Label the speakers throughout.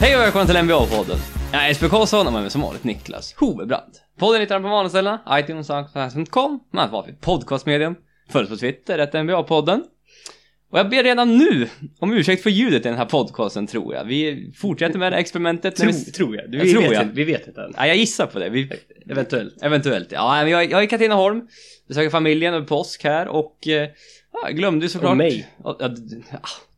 Speaker 1: Hej och välkomna till NBA-podden. Jag är Jesper Karlsson och med mig som vanligt Niklas Hovebrand. Podden hittar ni på vanliga ställen, iTunes, Soundcloud.com, med allt vanligt podcastmedium. Följ på Twitter, ett NBA-podden. Och jag ber redan nu om ursäkt för ljudet i den här podcasten tror jag. Vi fortsätter med det här experimentet.
Speaker 2: Tro,
Speaker 1: vi...
Speaker 2: tror jag. Du, vi,
Speaker 1: tror
Speaker 2: vet
Speaker 1: jag.
Speaker 2: Inte, vi vet inte än.
Speaker 1: Ja, jag gissar på det. Vi...
Speaker 2: Eventuellt.
Speaker 1: Eventuellt. Ja, men jag, jag är i Katrineholm, besöker familjen över påsk här och eh, ja, jag glömde ju såklart...
Speaker 2: Och mig.
Speaker 1: Ja,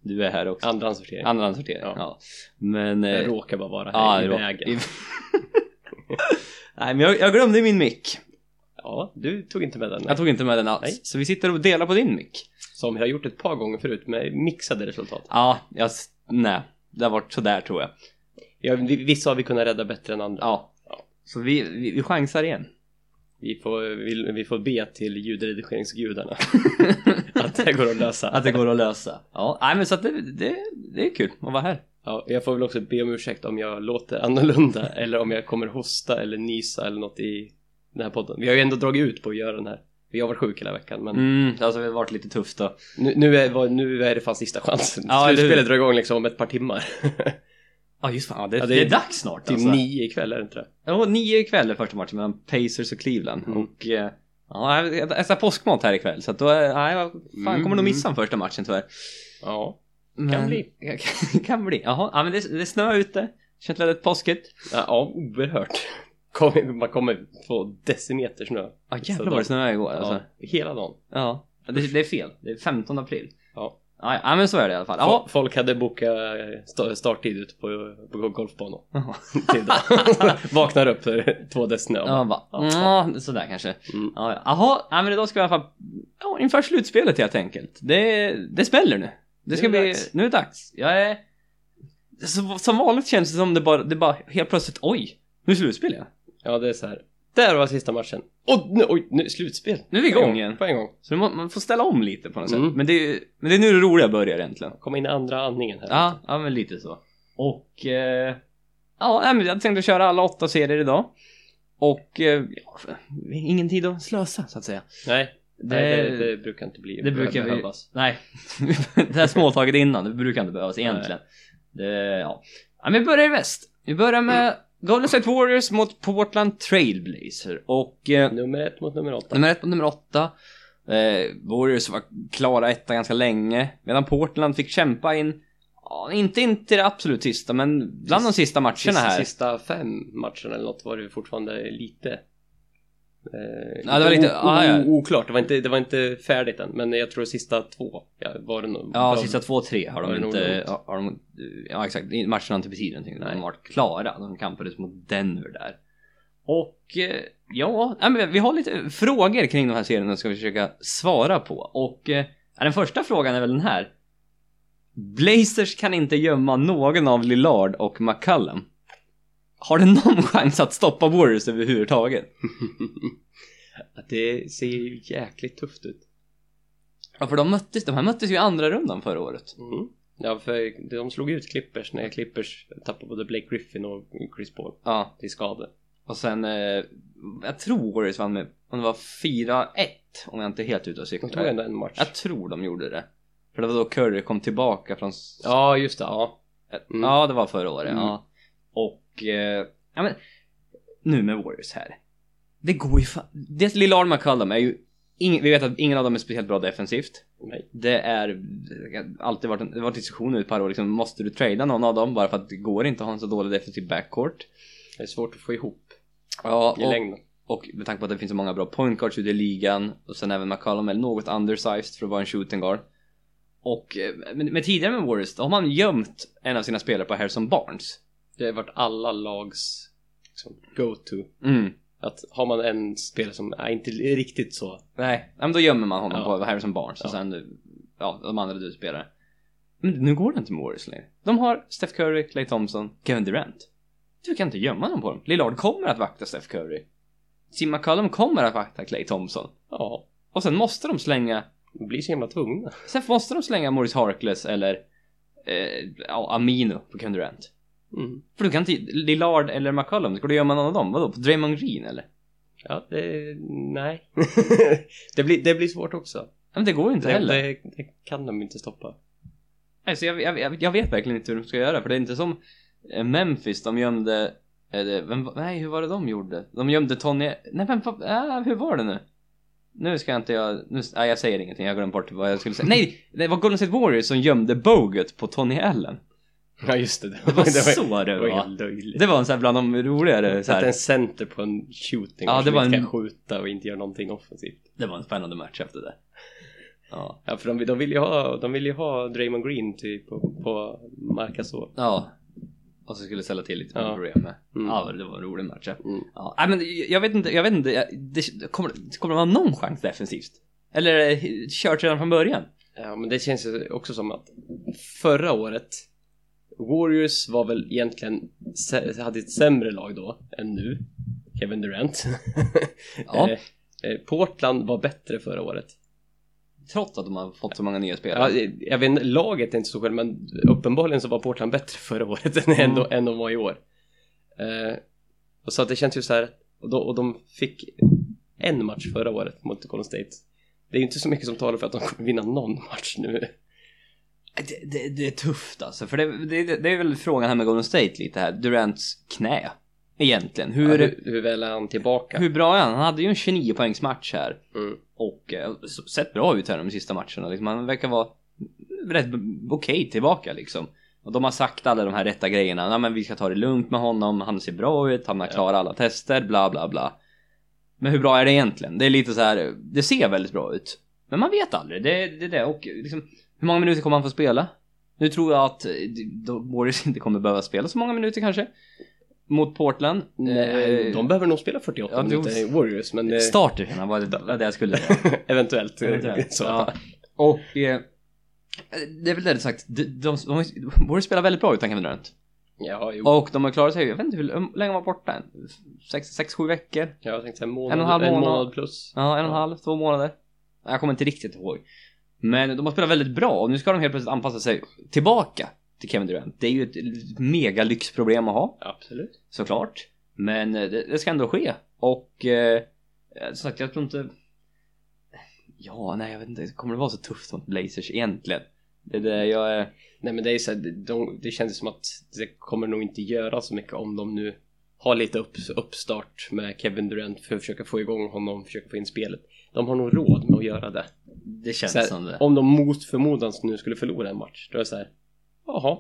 Speaker 1: du är här också.
Speaker 2: Andrahandssortering.
Speaker 1: Andrahandssortering, ja.
Speaker 2: Ja.
Speaker 1: Men...
Speaker 2: Jag
Speaker 1: Eh,
Speaker 2: råkar bara vara
Speaker 1: ja,
Speaker 2: här
Speaker 1: det
Speaker 2: i vägen.
Speaker 1: Nej, men jag, jag glömde min mick.
Speaker 2: Ja, du tog inte med den.
Speaker 1: Jag tog inte med den alls.
Speaker 2: Nej.
Speaker 1: Så vi sitter och delar på din mick.
Speaker 2: Som jag har gjort ett par gånger förut med mixade resultat.
Speaker 1: Ja, jag... Nej. Det har varit sådär tror jag.
Speaker 2: Ja, vi- vissa har vi kunnat rädda bättre än andra.
Speaker 1: Ja. Så vi, vi, vi chansar igen.
Speaker 2: Vi, får, vi, vi får be till ljudredigeringsgudarna att det går att lösa.
Speaker 1: Att det går att lösa. Ja, nej men så att det, det, det är kul att vara här.
Speaker 2: Ja, jag får väl också be om ursäkt om jag låter annorlunda eller om jag kommer hosta eller nysa eller något i den här podden. Vi har ju ändå dragit ut på att göra den här. Vi har varit sjuka hela veckan men
Speaker 1: Mm, alltså det har varit lite tufft då.
Speaker 2: nu, nu, är, nu är det fan sista chansen.
Speaker 1: Ja?
Speaker 2: Slutspelet drar igång liksom om ett par timmar.
Speaker 1: Ja just fan, det,
Speaker 2: Ja, det
Speaker 1: det,
Speaker 2: är
Speaker 1: dags snart
Speaker 2: Till
Speaker 1: alltså.
Speaker 2: nio ikväll är det inte det?
Speaker 1: Ja, nio ikväll är första matchen mellan Pacers och Cleveland.
Speaker 2: Mm.
Speaker 1: Och eh, ja, jag äter påskmat här ikväll så att då är, nej, jag fan,
Speaker 2: Mm.
Speaker 1: kommer nog missa den första matchen tyvärr.
Speaker 2: Ja.
Speaker 1: Men,
Speaker 2: bli.
Speaker 1: kan bli. Jaha, ja men det, det snöar ute. Känns väldigt påskigt.
Speaker 2: Ja, ja oerhört. Kommer, man kommer få decimeter snö.
Speaker 1: Ja jävlar vad det snöade igår alltså.
Speaker 2: Ja, hela dagen.
Speaker 1: Ja. Det, det är fel. Det är 15 april.
Speaker 2: Ja.
Speaker 1: Ja, men så är det i alla fall.
Speaker 2: Fol-
Speaker 1: Ja.
Speaker 2: Folk hade bokat sta- starttid ute på, på golfbanor.
Speaker 1: Jaha.
Speaker 2: Vaknar upp för två dess snö.
Speaker 1: Ja, bara,
Speaker 2: Ja.
Speaker 1: ja, sådär kanske.
Speaker 2: Mm.
Speaker 1: Ja, ja. Jaha, ja, men idag ska vi i alla fall, ja, inför slutspelet helt enkelt. Det, det smäller nu. Det ska
Speaker 2: Nu
Speaker 1: bli,
Speaker 2: dags.
Speaker 1: nu är det dags. Jag är, så, som vanligt känns det som det bara, det bara helt plötsligt, oj, nu är slutspel ja.
Speaker 2: Ja, det är så här. Där var sista matchen. Och nu, oj, nu, slutspel.
Speaker 1: Nu är vi igång
Speaker 2: gång,
Speaker 1: igen.
Speaker 2: På en gång.
Speaker 1: Så man, man får ställa om lite på något
Speaker 2: Mm.
Speaker 1: sätt. Men det, är- men det är nu det roliga börjar egentligen.
Speaker 2: Komma in i andra andningen här.
Speaker 1: Ja, ja men lite så. Och, eh, ja, men jag tänkte köra alla åtta serier idag. Och, eh, ja, ingen tid att slösa så att säga.
Speaker 2: Nej,
Speaker 1: Det-
Speaker 2: nej det, det brukar inte bli.
Speaker 1: Det brukar vi...
Speaker 2: behövas.
Speaker 1: Nej. det här småtaget innan, det brukar inte behövas egentligen. Det, ja. ja. men vi börjar i väst. Vi börjar med Golden State Warriors mot Portland Trailblazer. Och eh,
Speaker 2: Nummer ett mot nummer åtta.
Speaker 1: nummer ett mot nummer åtta. Eh, Warriors var klara etta ganska länge. Medan Portland fick kämpa in, ja, inte in till det absolut sista, men bland de sista matcherna här.
Speaker 2: sista fem matcherna eller något var det fortfarande lite Eh,
Speaker 1: Ja, det var lite- ah, ja.
Speaker 2: oklart, det var, inte, det var inte färdigt än Men jag tror sista två ja, var det nog
Speaker 1: Ja,
Speaker 2: var-
Speaker 1: sista två, tre har de inte... har de, ja exakt, matcherna har inte betytt någonting. De
Speaker 2: Nej.
Speaker 1: har varit klara. De kampades mot Denver där. Och eh, ja, vi har lite frågor kring de här serierna som ska vi försöka svara på. Och eh, den första frågan är väl den här. Blazers kan inte gömma någon av Lillard och McCallum. Har det någon chans att stoppa Warriors överhuvudtaget?
Speaker 2: Det ser ju jäkligt tufft ut
Speaker 1: Ja, för de möttes, de här möttes ju i andra rundan förra året.
Speaker 2: mm. Ja, för de slog ut Clippers när Clippers tappade både Blake Griffin och Chris Paul
Speaker 1: Ja,
Speaker 2: till skada
Speaker 1: Och sen, eh, jag tror Warriors vann med, om det var 4-1 om jag inte är helt ute och
Speaker 2: De tog
Speaker 1: cyklar.
Speaker 2: ändå en match
Speaker 1: Jag tror de gjorde det. För det var då Curry kom tillbaka från...
Speaker 2: Ja, just det, ja Mm.
Speaker 1: Ja, det var förra året,
Speaker 2: Mm.
Speaker 1: ja. Och, eh, ja men, nu med Warriors här. Det går ju fan... Dels Lillard McCallum är ju, ing, vi vet att ingen av dem är speciellt bra defensivt.
Speaker 2: Nej.
Speaker 1: Det är, det har alltid varit en, det har varit diskussioner i ett par år liksom, måste du trada någon av dem bara för att det går inte att ha en så dålig defensiv backcourt?
Speaker 2: Det är svårt att få ihop
Speaker 1: Ja,
Speaker 2: i
Speaker 1: och,
Speaker 2: längden
Speaker 1: Och med tanke på att det finns så många bra point guards ute i ligan och sen även McCollum är något undersized för att vara en shooting guard. Och eh, med, med tidigare med Warriors, då har man gömt en av sina spelare på Harrison Barnes.
Speaker 2: Det har varit alla lags liksom, go-to
Speaker 1: Mm.
Speaker 2: Att har man en spelare som är inte riktigt så
Speaker 1: Nej, men då gömmer man honom
Speaker 2: Ja.
Speaker 1: på Harrison Barnes och
Speaker 2: Ja.
Speaker 1: sen, ja, de andra du spelar. Men nu går det inte med Warriors längre. De har Steph Curry, Klay Thompson, Kevin Durant. Du kan inte gömma dem på dem. Lillard kommer att vakta Steph Curry. Tim McCollum kommer att vakta Klay Thompson.
Speaker 2: Ja,
Speaker 1: Och sen måste de slänga
Speaker 2: de blir så himla tvungna
Speaker 1: Sen måste de slänga Maurice Harkless eller eh, Amino på Kevin Durant.
Speaker 2: Mm.
Speaker 1: För du kan inte, Lillard eller McCollum, ska du gömma någon av dem? Vadå? På Draymond Green eller?
Speaker 2: Ja, det, nej det, blir, det blir svårt också
Speaker 1: Men det går ju inte
Speaker 2: det,
Speaker 1: heller.
Speaker 2: det, det kan de inte stoppa
Speaker 1: Alltså, jag, jag, jag- vet verkligen inte hur de ska göra, för det är inte som eh, Memphis, de gömde, det- vem, nej hur var det de gjorde? De gömde Tony, nej vem, vad- äh, hur var det nu? Nu ska jag inte jag, nu, nej jag säger ingenting, jag glömde bort vad jag skulle säga. Nej, det var Golden State Warriors som gömde Bogut på Tony Allen.
Speaker 2: Ja just det. Det
Speaker 1: Det var så det
Speaker 2: det var
Speaker 1: var.
Speaker 2: helt löjligt.
Speaker 1: Det var en sån här bland de roligare så
Speaker 2: Satt en
Speaker 1: här.
Speaker 2: center på en shooting
Speaker 1: Ja, det var en-
Speaker 2: kan skjuta och inte göra någonting offensivt.
Speaker 1: Det var en spännande match efter det. Ja.
Speaker 2: Ja, för de, de vill ju ha, de vill ju ha Draymond Green typ på, på Marcasol.
Speaker 1: Ja. Och så skulle ställa till lite
Speaker 2: Ja.
Speaker 1: problem med.
Speaker 2: Mm.
Speaker 1: Ja, det var en rolig match. ja.
Speaker 2: Mm.
Speaker 1: Ja, nej, men jag vet inte, jag vet inte, det, kommer, kommer det vara någon chans defensivt? Eller det kört redan från början?
Speaker 2: Ja, men det känns ju också som att förra året Warriors var väl egentligen hade ett sämre lag då än nu. Kevin Durant.
Speaker 1: Ja.
Speaker 2: Eh, eh, Portland var bättre förra året.
Speaker 1: Trots att de har fått så många nya
Speaker 2: Ja,
Speaker 1: spelare.
Speaker 2: eh, jag vet laget är inte så själv, men uppenbarligen så var Portland bättre förra året än,
Speaker 1: Mm.
Speaker 2: ändå, än de var i år. Eh, och så att det känns ju så här, och, då, och de fick en match förra året mot Golden State. Det är ju inte så mycket som talar för att de kommer vinna någon match nu.
Speaker 1: Det, det, det är tufft alltså, för det, det, är väl frågan här med Golden State lite här, Durants knä. Egentligen, hur,
Speaker 2: Hur,
Speaker 1: hur,
Speaker 2: hur, hur väl är han tillbaka?
Speaker 1: bra är han? Han hade ju en 29 poängs match här.
Speaker 2: Mm.
Speaker 1: Och eh, sett bra ut här de sista matcherna. Liksom, han verkar vara rätt okej tillbaka liksom. Och de har sagt alla de här rätta grejerna. Nej men vi ska ta det lugnt med honom. Han ser bra ut. Han har klarat alla tester. Bla bla bla. Men hur bra är det egentligen? Det är lite så här. Det ser väldigt bra ut. Men man vet aldrig. Det är det, det. Och liksom, hur många minuter kommer han få spela? Nu tror jag att eh, de- Warriors inte kommer behöva spela så många minuter kanske. Mot Portland.
Speaker 2: Nej,
Speaker 1: Eh,
Speaker 2: de behöver nog spela 48
Speaker 1: ja,
Speaker 2: minuter i Warriors, men det,
Speaker 1: Starterna var det, det jag skulle säga.
Speaker 2: eventuellt.
Speaker 1: Eventuellt.
Speaker 2: Så.
Speaker 1: Ja. Och eh, det är väl det sagt, de, de, de, de borde spela väldigt bra utan Kevin Durant.
Speaker 2: Ja, jo.
Speaker 1: Och de har klarat sig, jag vet inte hur länge han var borta, än? sex, sex, sju veckor?
Speaker 2: Jag tänkte säga en månad,
Speaker 1: En och en halv
Speaker 2: en
Speaker 1: månad.
Speaker 2: månad plus.
Speaker 1: Ja, en och en halv, två månader. Jag kommer inte riktigt ihåg. Men de har spelat väldigt bra och nu ska de helt plötsligt anpassa sig tillbaka till Kevin Durant. Det är ju ett mega lyxproblem att ha,
Speaker 2: Absolut.
Speaker 1: såklart. Men eh, det, det ska ändå ske. Och eh, som sagt, jag tror inte... Ja, nej jag vet inte. Kommer det vara så tufft mot Blazers egentligen? Det är det jag är...
Speaker 2: Nej men det är så här, de, det kändes som att det kommer nog inte göra så mycket om de nu har lite upp, uppstart med Kevin Durant för att försöka få igång honom, försöka få in spelet. De har nog råd med att göra det.
Speaker 1: Det känns
Speaker 2: här,
Speaker 1: som det.
Speaker 2: Om de mot förmodan nu skulle förlora en match, då är det så här. Jaha,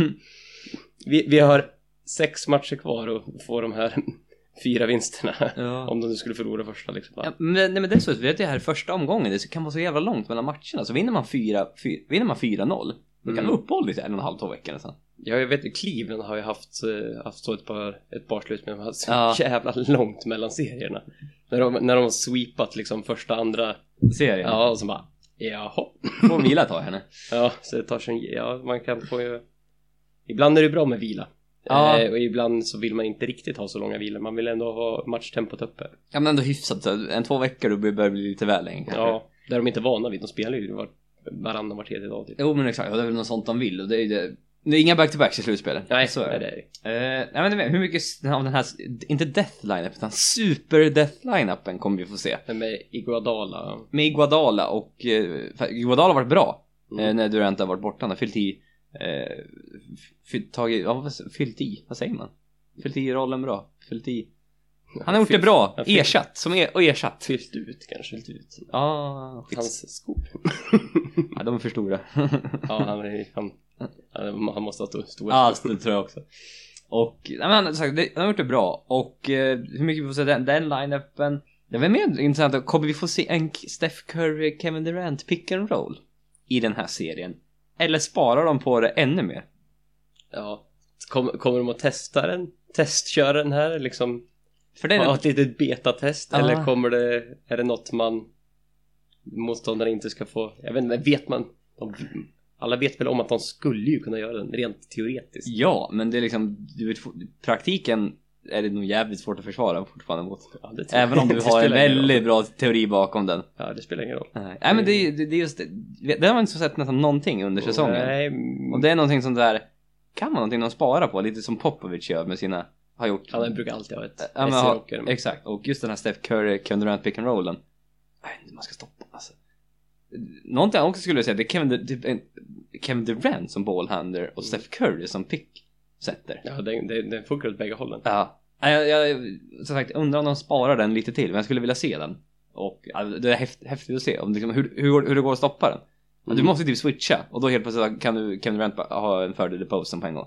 Speaker 2: vi, vi har sex matcher kvar och få de här fyra vinsterna.
Speaker 1: ja.
Speaker 2: Om de nu skulle förlora första liksom.
Speaker 1: Ja, men, nej, men det är så, vet det här första omgången, det kan vara så jävla långt mellan matcherna. Så vinner man 4 fyra, vinner man 4-0, då kan
Speaker 2: Mm.
Speaker 1: uppehåll i en och en halv, två veckor nästan.
Speaker 2: Ja, jag vet Cleveland har ju haft, eh, haft så ett par, ett par slut med de har så
Speaker 1: Ja.
Speaker 2: jävla långt mellan serierna. När de, när de har sweepat liksom första, andra,
Speaker 1: Serien.
Speaker 2: ja och så bara, jaha.
Speaker 1: Får vila ett tag här nu.
Speaker 2: Ja, så det tar sig, ja man kan få ju, ibland är det bra med vila.
Speaker 1: Ja.
Speaker 2: Eh, och ibland så vill man inte riktigt ha så långa vilor, man vill ändå ha matchtempot uppe.
Speaker 1: Ja men ändå hyfsat, så en två veckor då börjar det bli lite väl länge kanske.
Speaker 2: Ja, där de inte är vana vid, de spelar ju var, varannan, var tredje dag typ.
Speaker 1: Jo men exakt, och det är väl något sånt de vill och det är ju det. Det är inga back-to-backs i slutspelet.
Speaker 2: Nej,
Speaker 1: så är det.
Speaker 2: det det.
Speaker 1: Eh, nej men det hur mycket av den här, inte death line utan super death line vi få se.
Speaker 2: Med Iguodala,
Speaker 1: Med Iguodala och, eh, för Iguodala har varit bra
Speaker 2: Mm.
Speaker 1: eh, när Durant har varit borta. Han har fyllt i, eh, fyllt, tagit, ja, vad, fyllt i, vad säger man? Fyllt i rollen bra. Fyllt i. Han har gjort det
Speaker 2: Fyllt-
Speaker 1: bra,
Speaker 2: ja, fyllt-
Speaker 1: ersatt, som er, och ersatt.
Speaker 2: fyllt ut kanske.
Speaker 1: Fyllt ut. Ja, skits.
Speaker 2: Hans skor.
Speaker 1: ja, de är för stora.
Speaker 2: Ja, han, är- han, han, måste ha sto- stora
Speaker 1: Ja, det tror jag också. Och, nej men sagt, det- han har gjort det bra. Och eh, hur mycket vi får se den, den line-upen. Det var mer intressant, kommer vi få se en Steph Curry, Kevin Durant pick and roll i den här serien? Eller sparar de på det ännu mer?
Speaker 2: Ja. Kommer, kommer de att testa den? Testköra den här liksom?
Speaker 1: För det är
Speaker 2: Ha ett litet betatest?
Speaker 1: Ja.
Speaker 2: Eller kommer det, är det något man motståndare inte ska få? Jag vet inte, vet man? De, alla vet väl om att de skulle ju kunna göra den rent teoretiskt.
Speaker 1: Ja, men det är liksom, du vet, praktiken är det nog jävligt svårt att försvara fortfarande mot.
Speaker 2: Ja.
Speaker 1: Även om du har en väldigt bra teori bakom den.
Speaker 2: Ja, det spelar ingen roll.
Speaker 1: Nej, Nej men det, är- det, det är just det. Det har inte sett nästan någonting under säsongen.
Speaker 2: Nej, mm,
Speaker 1: Och det är någonting sånt där, kan man någonting de sparar på? Lite som Popovic gör med sina, har gjort.
Speaker 2: han brukar alltid ha ett
Speaker 1: Ja, men
Speaker 2: SC-rocker.
Speaker 1: Exakt, och just den här Steph Curry, Kevin Durant pick and rollen. Jag vet inte man ska stoppa alltså. Någonting jag också skulle säga, det är Kevin, typ en, Kevin Durant som ballhandler och Steph Curry som pick. sätter.
Speaker 2: Ja, den, den, den funkar åt bägge hållen.
Speaker 1: Ja. Jag, jag, som sagt, undrar om de sparar den lite till, men jag skulle vilja se den. Och ja, det är häft, häftigt att se om, liksom, hur, hur, hur det går att stoppa den. Du
Speaker 2: Mm.
Speaker 1: måste typ switcha och då helt plötsligt kan du Kevin Durant ha en fördel i posten på en gång.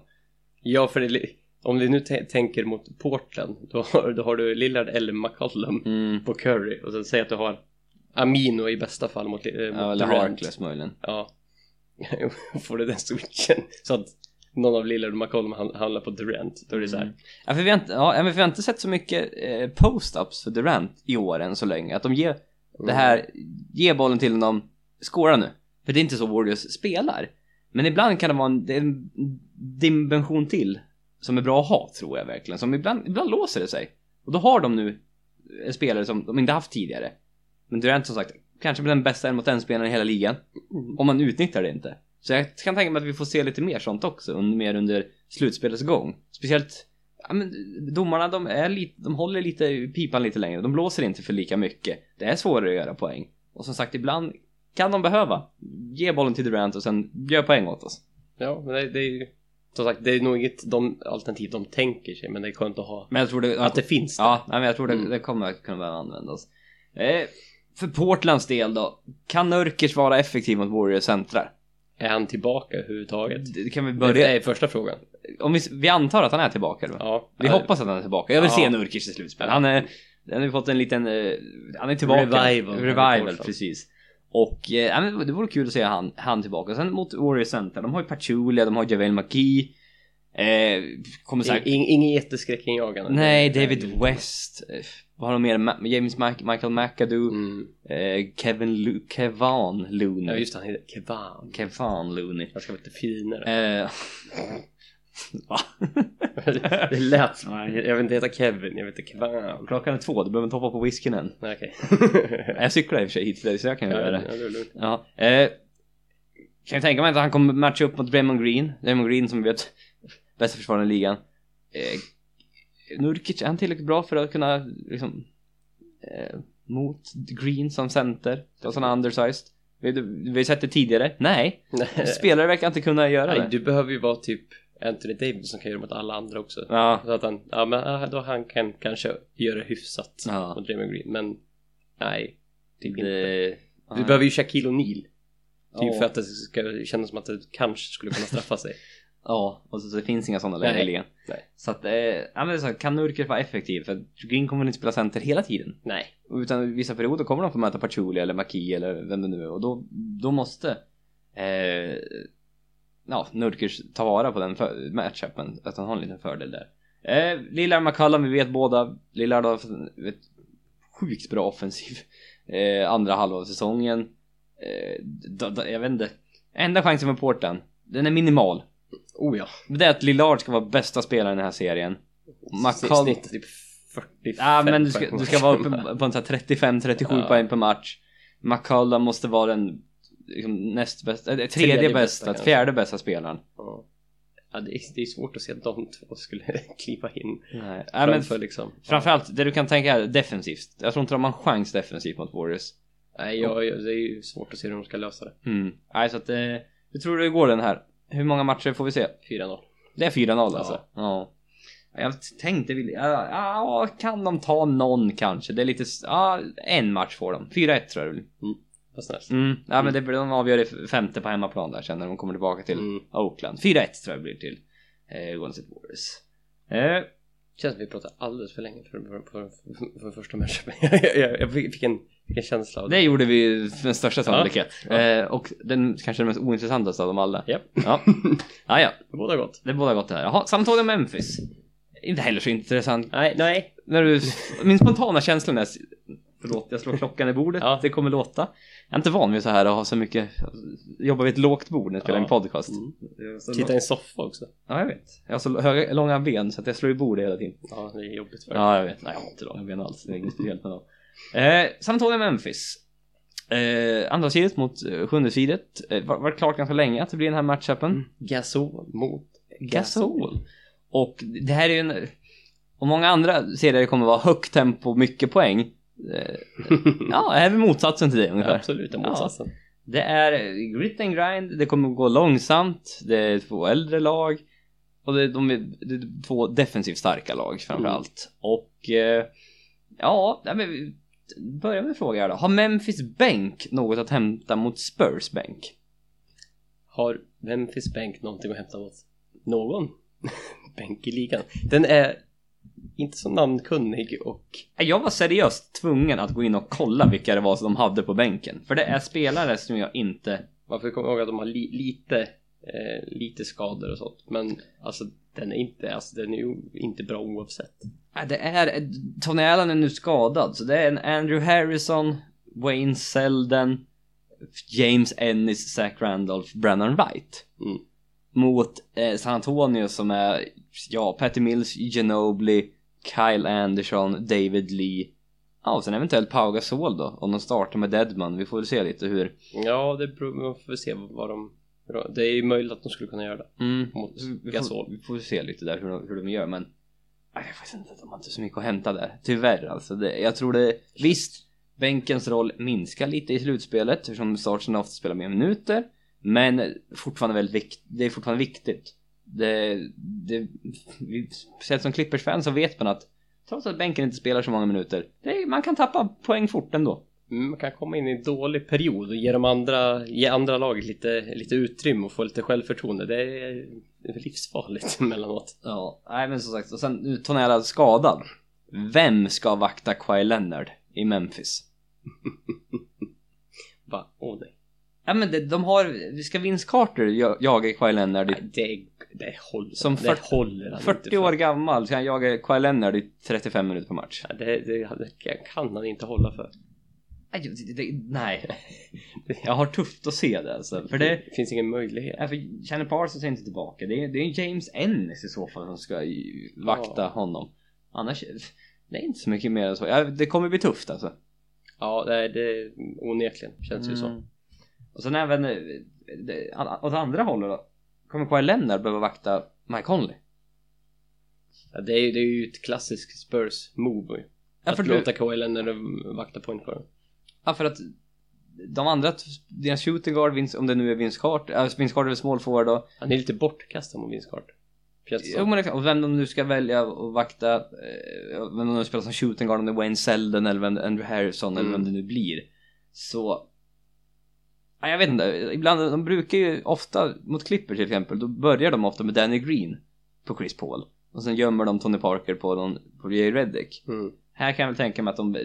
Speaker 2: Ja, för det, om vi nu tä- tänker mot Portland, då har, då har du Lillard eller McCollum
Speaker 1: Mm.
Speaker 2: på Curry och sen säg att du har Amino i bästa fall mot, eh, mot
Speaker 1: Ja, eller
Speaker 2: Durant.
Speaker 1: Harkless möjligen.
Speaker 2: Ja. Får du den switchen så att någon av Lillard och McCollum han- handlar på Durant, då är det så här.
Speaker 1: Mm. Ja, för vi har inte, ja, men vi har inte sett så mycket eh, post-ups för Durant i år än så länge. Att de ger det här, ger bollen till honom, skåra nu. För det är inte så Warriors spelar. Men ibland kan det vara en, det en dimension till som är bra att ha, tror jag verkligen. Som ibland, ibland låser det sig. Och då har de nu en spelare som de inte haft tidigare. Men Durant som sagt, kanske blir den bästa en mot en spelaren i hela ligan.
Speaker 2: Mm.
Speaker 1: Om man utnyttjar det inte. Så jag kan tänka mig att vi får se lite mer sånt också, mer under slutspelets gång. Speciellt, ja men domarna de är lite, de håller lite pipan lite längre, de blåser inte för lika mycket. Det är svårare att göra poäng. Och som sagt, ibland kan de behöva ge bollen till Durant och sen gör poäng åt oss.
Speaker 2: Ja, men det, det är ju som sagt, det är nog inget de, alternativ de tänker sig, men det är skönt att ha
Speaker 1: Men jag tror det,
Speaker 2: att det finns där.
Speaker 1: Ja, men jag tror det,
Speaker 2: Mm.
Speaker 1: det kommer att kunna användas. Eh, för Portlands del då, kan Nurkic vara effektiv mot Warriors centrar?
Speaker 2: Är han tillbaka överhuvudtaget?
Speaker 1: Det kan vi
Speaker 2: Det
Speaker 1: börja,
Speaker 2: är första frågan.
Speaker 1: om vi, vi antar att han är tillbaka då?
Speaker 2: Ja.
Speaker 1: Vi hoppas att han är tillbaka. Jag vill
Speaker 2: Ja.
Speaker 1: se Nurkic i slutspel.
Speaker 2: Ja.
Speaker 1: Han, är, han har fått en liten... eh, Han är tillbaka.
Speaker 2: Revival.
Speaker 1: Revival, precis. Och eh, ja, det vore kul att se han, han tillbaka. Sen mot Warriors Center, de har ju Pachulia, de har Javel McGee. Eh, kommer säkert...
Speaker 2: In, ingen jätteskräckinjagande.
Speaker 1: Nej, David West. Eh, vad har de mer? Ma- James Ma- Michael McAdoo.
Speaker 2: Mm.
Speaker 1: Eh, Kevin Lu- Kevan Looney.
Speaker 2: Ja, just det, han heter Kevan.
Speaker 1: Kevan Looney.
Speaker 2: Jag ska vara lite finare.
Speaker 1: Eh, va?
Speaker 2: det lät som Jag vill inte heta Kevin, jag vill heta Kevan.
Speaker 1: Klockan är två, du behöver inte hoppa på whiskyn än.
Speaker 2: Okej.
Speaker 1: Jag cyklar i och för sig hit till dig så jag kan
Speaker 2: Ja,
Speaker 1: göra
Speaker 2: ja,
Speaker 1: det.
Speaker 2: det är lugnt.
Speaker 1: Ja. Eh, kan jag tänka mig att han kommer matcha upp mot Draymond Green. Draymond Green som vi vet bästa försvararen i ligan. Eh, Nurkic, är han tillräckligt bra för att kunna liksom eh, mot Green som center? Och sån undersized? Vi, vi har sett det tidigare. Nej, spelare verkar inte kunna göra
Speaker 2: Nej,
Speaker 1: det.
Speaker 2: du behöver ju vara typ Anthony Davis som kan göra mot alla andra också.
Speaker 1: Ja,
Speaker 2: Så att han, ja men då han kan kanske göra hyfsat
Speaker 1: Ja.
Speaker 2: mot Draymond Green, men nej. Typ inte.
Speaker 1: det,
Speaker 2: Du behöver ju Shaquille O'Neal. Typ
Speaker 1: Ja.
Speaker 2: för att det ska kännas som att det kanske skulle kunna straffa sig.
Speaker 1: Ja, och så, så det finns inga sådana lägen
Speaker 2: Nej.
Speaker 1: i ligan.
Speaker 2: Nej.
Speaker 1: Så att, eh, ja men det är så, kan Nurkic vara effektiv? För Green kommer inte spela center hela tiden?
Speaker 2: Nej.
Speaker 1: Utan i vissa perioder kommer de få möta Pachulia eller Maki eller vem det nu är och då, då måste eh, ja, Nurkic ta vara på den för, matchupen, att han har en liten fördel där. Eh, Lillard McCallum, vi vet båda, Lillard har ett sjukt bra offensiv eh, andra halva av säsongen. Eh, då, då, jag vet inte, enda chansen med Porten, den är minimal.
Speaker 2: Oh ja.
Speaker 1: Det är att Lillard ska vara bästa spelaren i den här serien. McCall-
Speaker 2: Snittet typ 45
Speaker 1: Ja men du ska, du ska vara uppe på en sån här 35-37
Speaker 2: Ja.
Speaker 1: poäng per match. McCullum måste vara den liksom, näst bästa, äh, tredje,
Speaker 2: Tredje
Speaker 1: bästa,
Speaker 2: bästa
Speaker 1: fjärde bästa spelaren.
Speaker 2: Ja. Ja, det är, det är svårt att se att de två skulle kliva in
Speaker 1: Nej, ja, men
Speaker 2: framför liksom.
Speaker 1: framförallt det du kan tänka är defensivt. Jag tror inte de har en chans defensivt mot Warriors.
Speaker 2: Nej, jag, jag, det är ju svårt att se hur de ska lösa det.
Speaker 1: Mm. Nej, så att eh, hur tror du det går den här? Hur många matcher får vi se?
Speaker 2: 4-0.
Speaker 1: Det är 4-0 alltså? Ja. Jag tänkte, vill- ja, kan de ta någon kanske? Det är lite, ja, en match får de. 4-1 tror jag det blir.
Speaker 2: Snällt.
Speaker 1: Mm, ja men det blir de avgör i femte på hemmaplan där sen när de kommer tillbaka till
Speaker 2: Mm.
Speaker 1: Oakland. 4-1 tror jag det blir till eh, Golden State Warriors. Eh,
Speaker 2: känns som vi pratar alldeles för länge för, för, för, för, för första matchen. jag, jag, jag fick en, fick en känsla av det.
Speaker 1: det gjorde vi med största sannolikhet.
Speaker 2: Ja.
Speaker 1: Eh, och den kanske den mest ointressantaste av dem alla.
Speaker 2: Japp.
Speaker 1: Ja, ja, ja.
Speaker 2: Båda gott.
Speaker 1: det båda gott det här. Jaha, San Antonio Memphis. Inte heller så intressant.
Speaker 2: Nej, nej.
Speaker 1: När du, min spontana känsla är Förlåt, jag slår klockan i bordet.
Speaker 2: Ja.
Speaker 1: Det kommer låta. Jag är inte van vid så här att ha så mycket, jobba vid ett lågt bord när jag spelar
Speaker 2: Ja.
Speaker 1: en podcast.
Speaker 2: Mm.
Speaker 1: Jag
Speaker 2: Titta i en soffa också.
Speaker 1: Ja, jag vet. Jag har så höga, långa ben så att jag slår i bordet hela tiden.
Speaker 2: Ja, det är jobbigt för
Speaker 1: Ja, jag vet. Nej, jag har inte långa ben alls. Det är inget speciellt med dem. Eh, San Antonio Memphis. Eh, andra sidet mot eh, sjunde sidet. Eh, var, var klart ganska länge att det blir den här matchupen.
Speaker 2: Gasol mot
Speaker 1: Gasol. Och det här är ju en... Och många andra serier kommer vara högt tempo, mycket poäng. Eh, ja, här är motsatsen till det ungefär.
Speaker 2: Absolut, den motsatsen.
Speaker 1: Det är grit and grind, det kommer gå långsamt, det är två äldre lag. Och det, de är, det är två defensivt starka lag framförallt. Och eh, ja, men vi börjar med en fråga här då. Har Memphis bänk något att hämta mot Spurs bänk?
Speaker 2: Har Memphis Bank någonting att hämta mot någon bänk i ligan? Den är inte så namnkunnig och
Speaker 1: Jag var seriöst tvungen att gå in och kolla vilka det var som de hade på bänken. För det är spelare som jag inte...
Speaker 2: man får komma ihåg att de har li, lite, eh, lite skador och sånt. Men alltså den är inte, alltså den är ju inte bra oavsett.
Speaker 1: Det är... Tony Allen är nu skadad, så det är en Andrew Harrison, Wayne Selden, James Ennis, Zach Randolph, Brennan Wright.
Speaker 2: Mm.
Speaker 1: Mot eh, San Antonio som är, ja, Patty Mills, Ginobili, Kyle Anderson, David Lee. Ja, och sen eventuellt Pau Gasol då, om de startar med Deadman. Vi får väl se lite hur...
Speaker 2: Ja, det beror, man får väl se vad de... Det är ju möjligt att de skulle kunna göra det.
Speaker 1: Mm,
Speaker 2: Mot
Speaker 1: vi,
Speaker 2: Gasol.
Speaker 1: får, vi får se lite där hur, de- hur de gör, men... Jag vet inte, de har inte så mycket att hämta där. Tyvärr alltså. Det, jag tror det... Visst, bänkens roll minskar lite i slutspelet eftersom starten ofta spelar mer minuter. Men fortfarande väldigt vikt, det är fortfarande viktigt. Det, det, vi- speciellt som Clippers-fan så vet man att trots att bänken inte spelar så många minuter, det man kan tappa poäng fort ändå.
Speaker 2: Man kan komma in i en dålig period och ge de andra, ge andra laget lite, lite utrymme och få lite självförtroende. Det är, det livsfarligt emellanåt.
Speaker 1: Ja, nej men som sagt, och sen nu Tony Allen skadad. Vem ska vakta Kawhi Leonard i Memphis?
Speaker 2: Va? Åh nej.
Speaker 1: Ja men det, de har, vi ska Vince Carter ja- jaga Kawhi Leonard i
Speaker 2: Nej, Det, det håller.
Speaker 1: Som
Speaker 2: det
Speaker 1: 40
Speaker 2: håller han
Speaker 1: 40
Speaker 2: inte
Speaker 1: år gammal så han jagar Kawhi Leonard i 35 minuter per match.
Speaker 2: Ja, Det, det, det kan han inte hålla för.
Speaker 1: Nej, det, det, nej. Jag har tufft att se det alltså. För det,
Speaker 2: det finns ingen möjlighet.
Speaker 1: för Channing Parsons är inte tillbaka. Det är, det är James Ennis i så fall som ska vakta
Speaker 2: Ja.
Speaker 1: honom. Annars, det är inte så mycket mer än så. Ja, det kommer bli tufft alltså.
Speaker 2: Ja, det, det onekligen känns ju så.
Speaker 1: Mm. Och sen även eh, det- åt andra hållet då. Kommer Kawhi Leonard behöva vakta Mike Conley?
Speaker 2: Ja, det, är, ju- det är ju ett klassiskt Spurs move.
Speaker 1: Ja,
Speaker 2: Att
Speaker 1: för du-
Speaker 2: låta Kawhi Leonard vakta point guard.
Speaker 1: Ja, för att de andra, deras shooting guard, Vince, om det nu är Vince Carter, äh, Vince Carter är small forward då.
Speaker 2: Han är lite bortkastad mot Vince Carter.
Speaker 1: Jo men exakt, och vem de nu ska välja att vakta, eh, vem de nu spelar som shooting guard, om det är Wayne Selden eller vem, Andrew Harrison eller vem
Speaker 2: Mm.
Speaker 1: det nu blir. Så... Ja, jag vet inte, ibland, de brukar ju ofta, mot Clippers till exempel, då börjar de ofta med Danny Green på Chris Paul. Och sen gömmer de Tony Parker på, någon, på Jay Reddick.
Speaker 2: Mm.
Speaker 1: Här kan jag väl tänka mig att de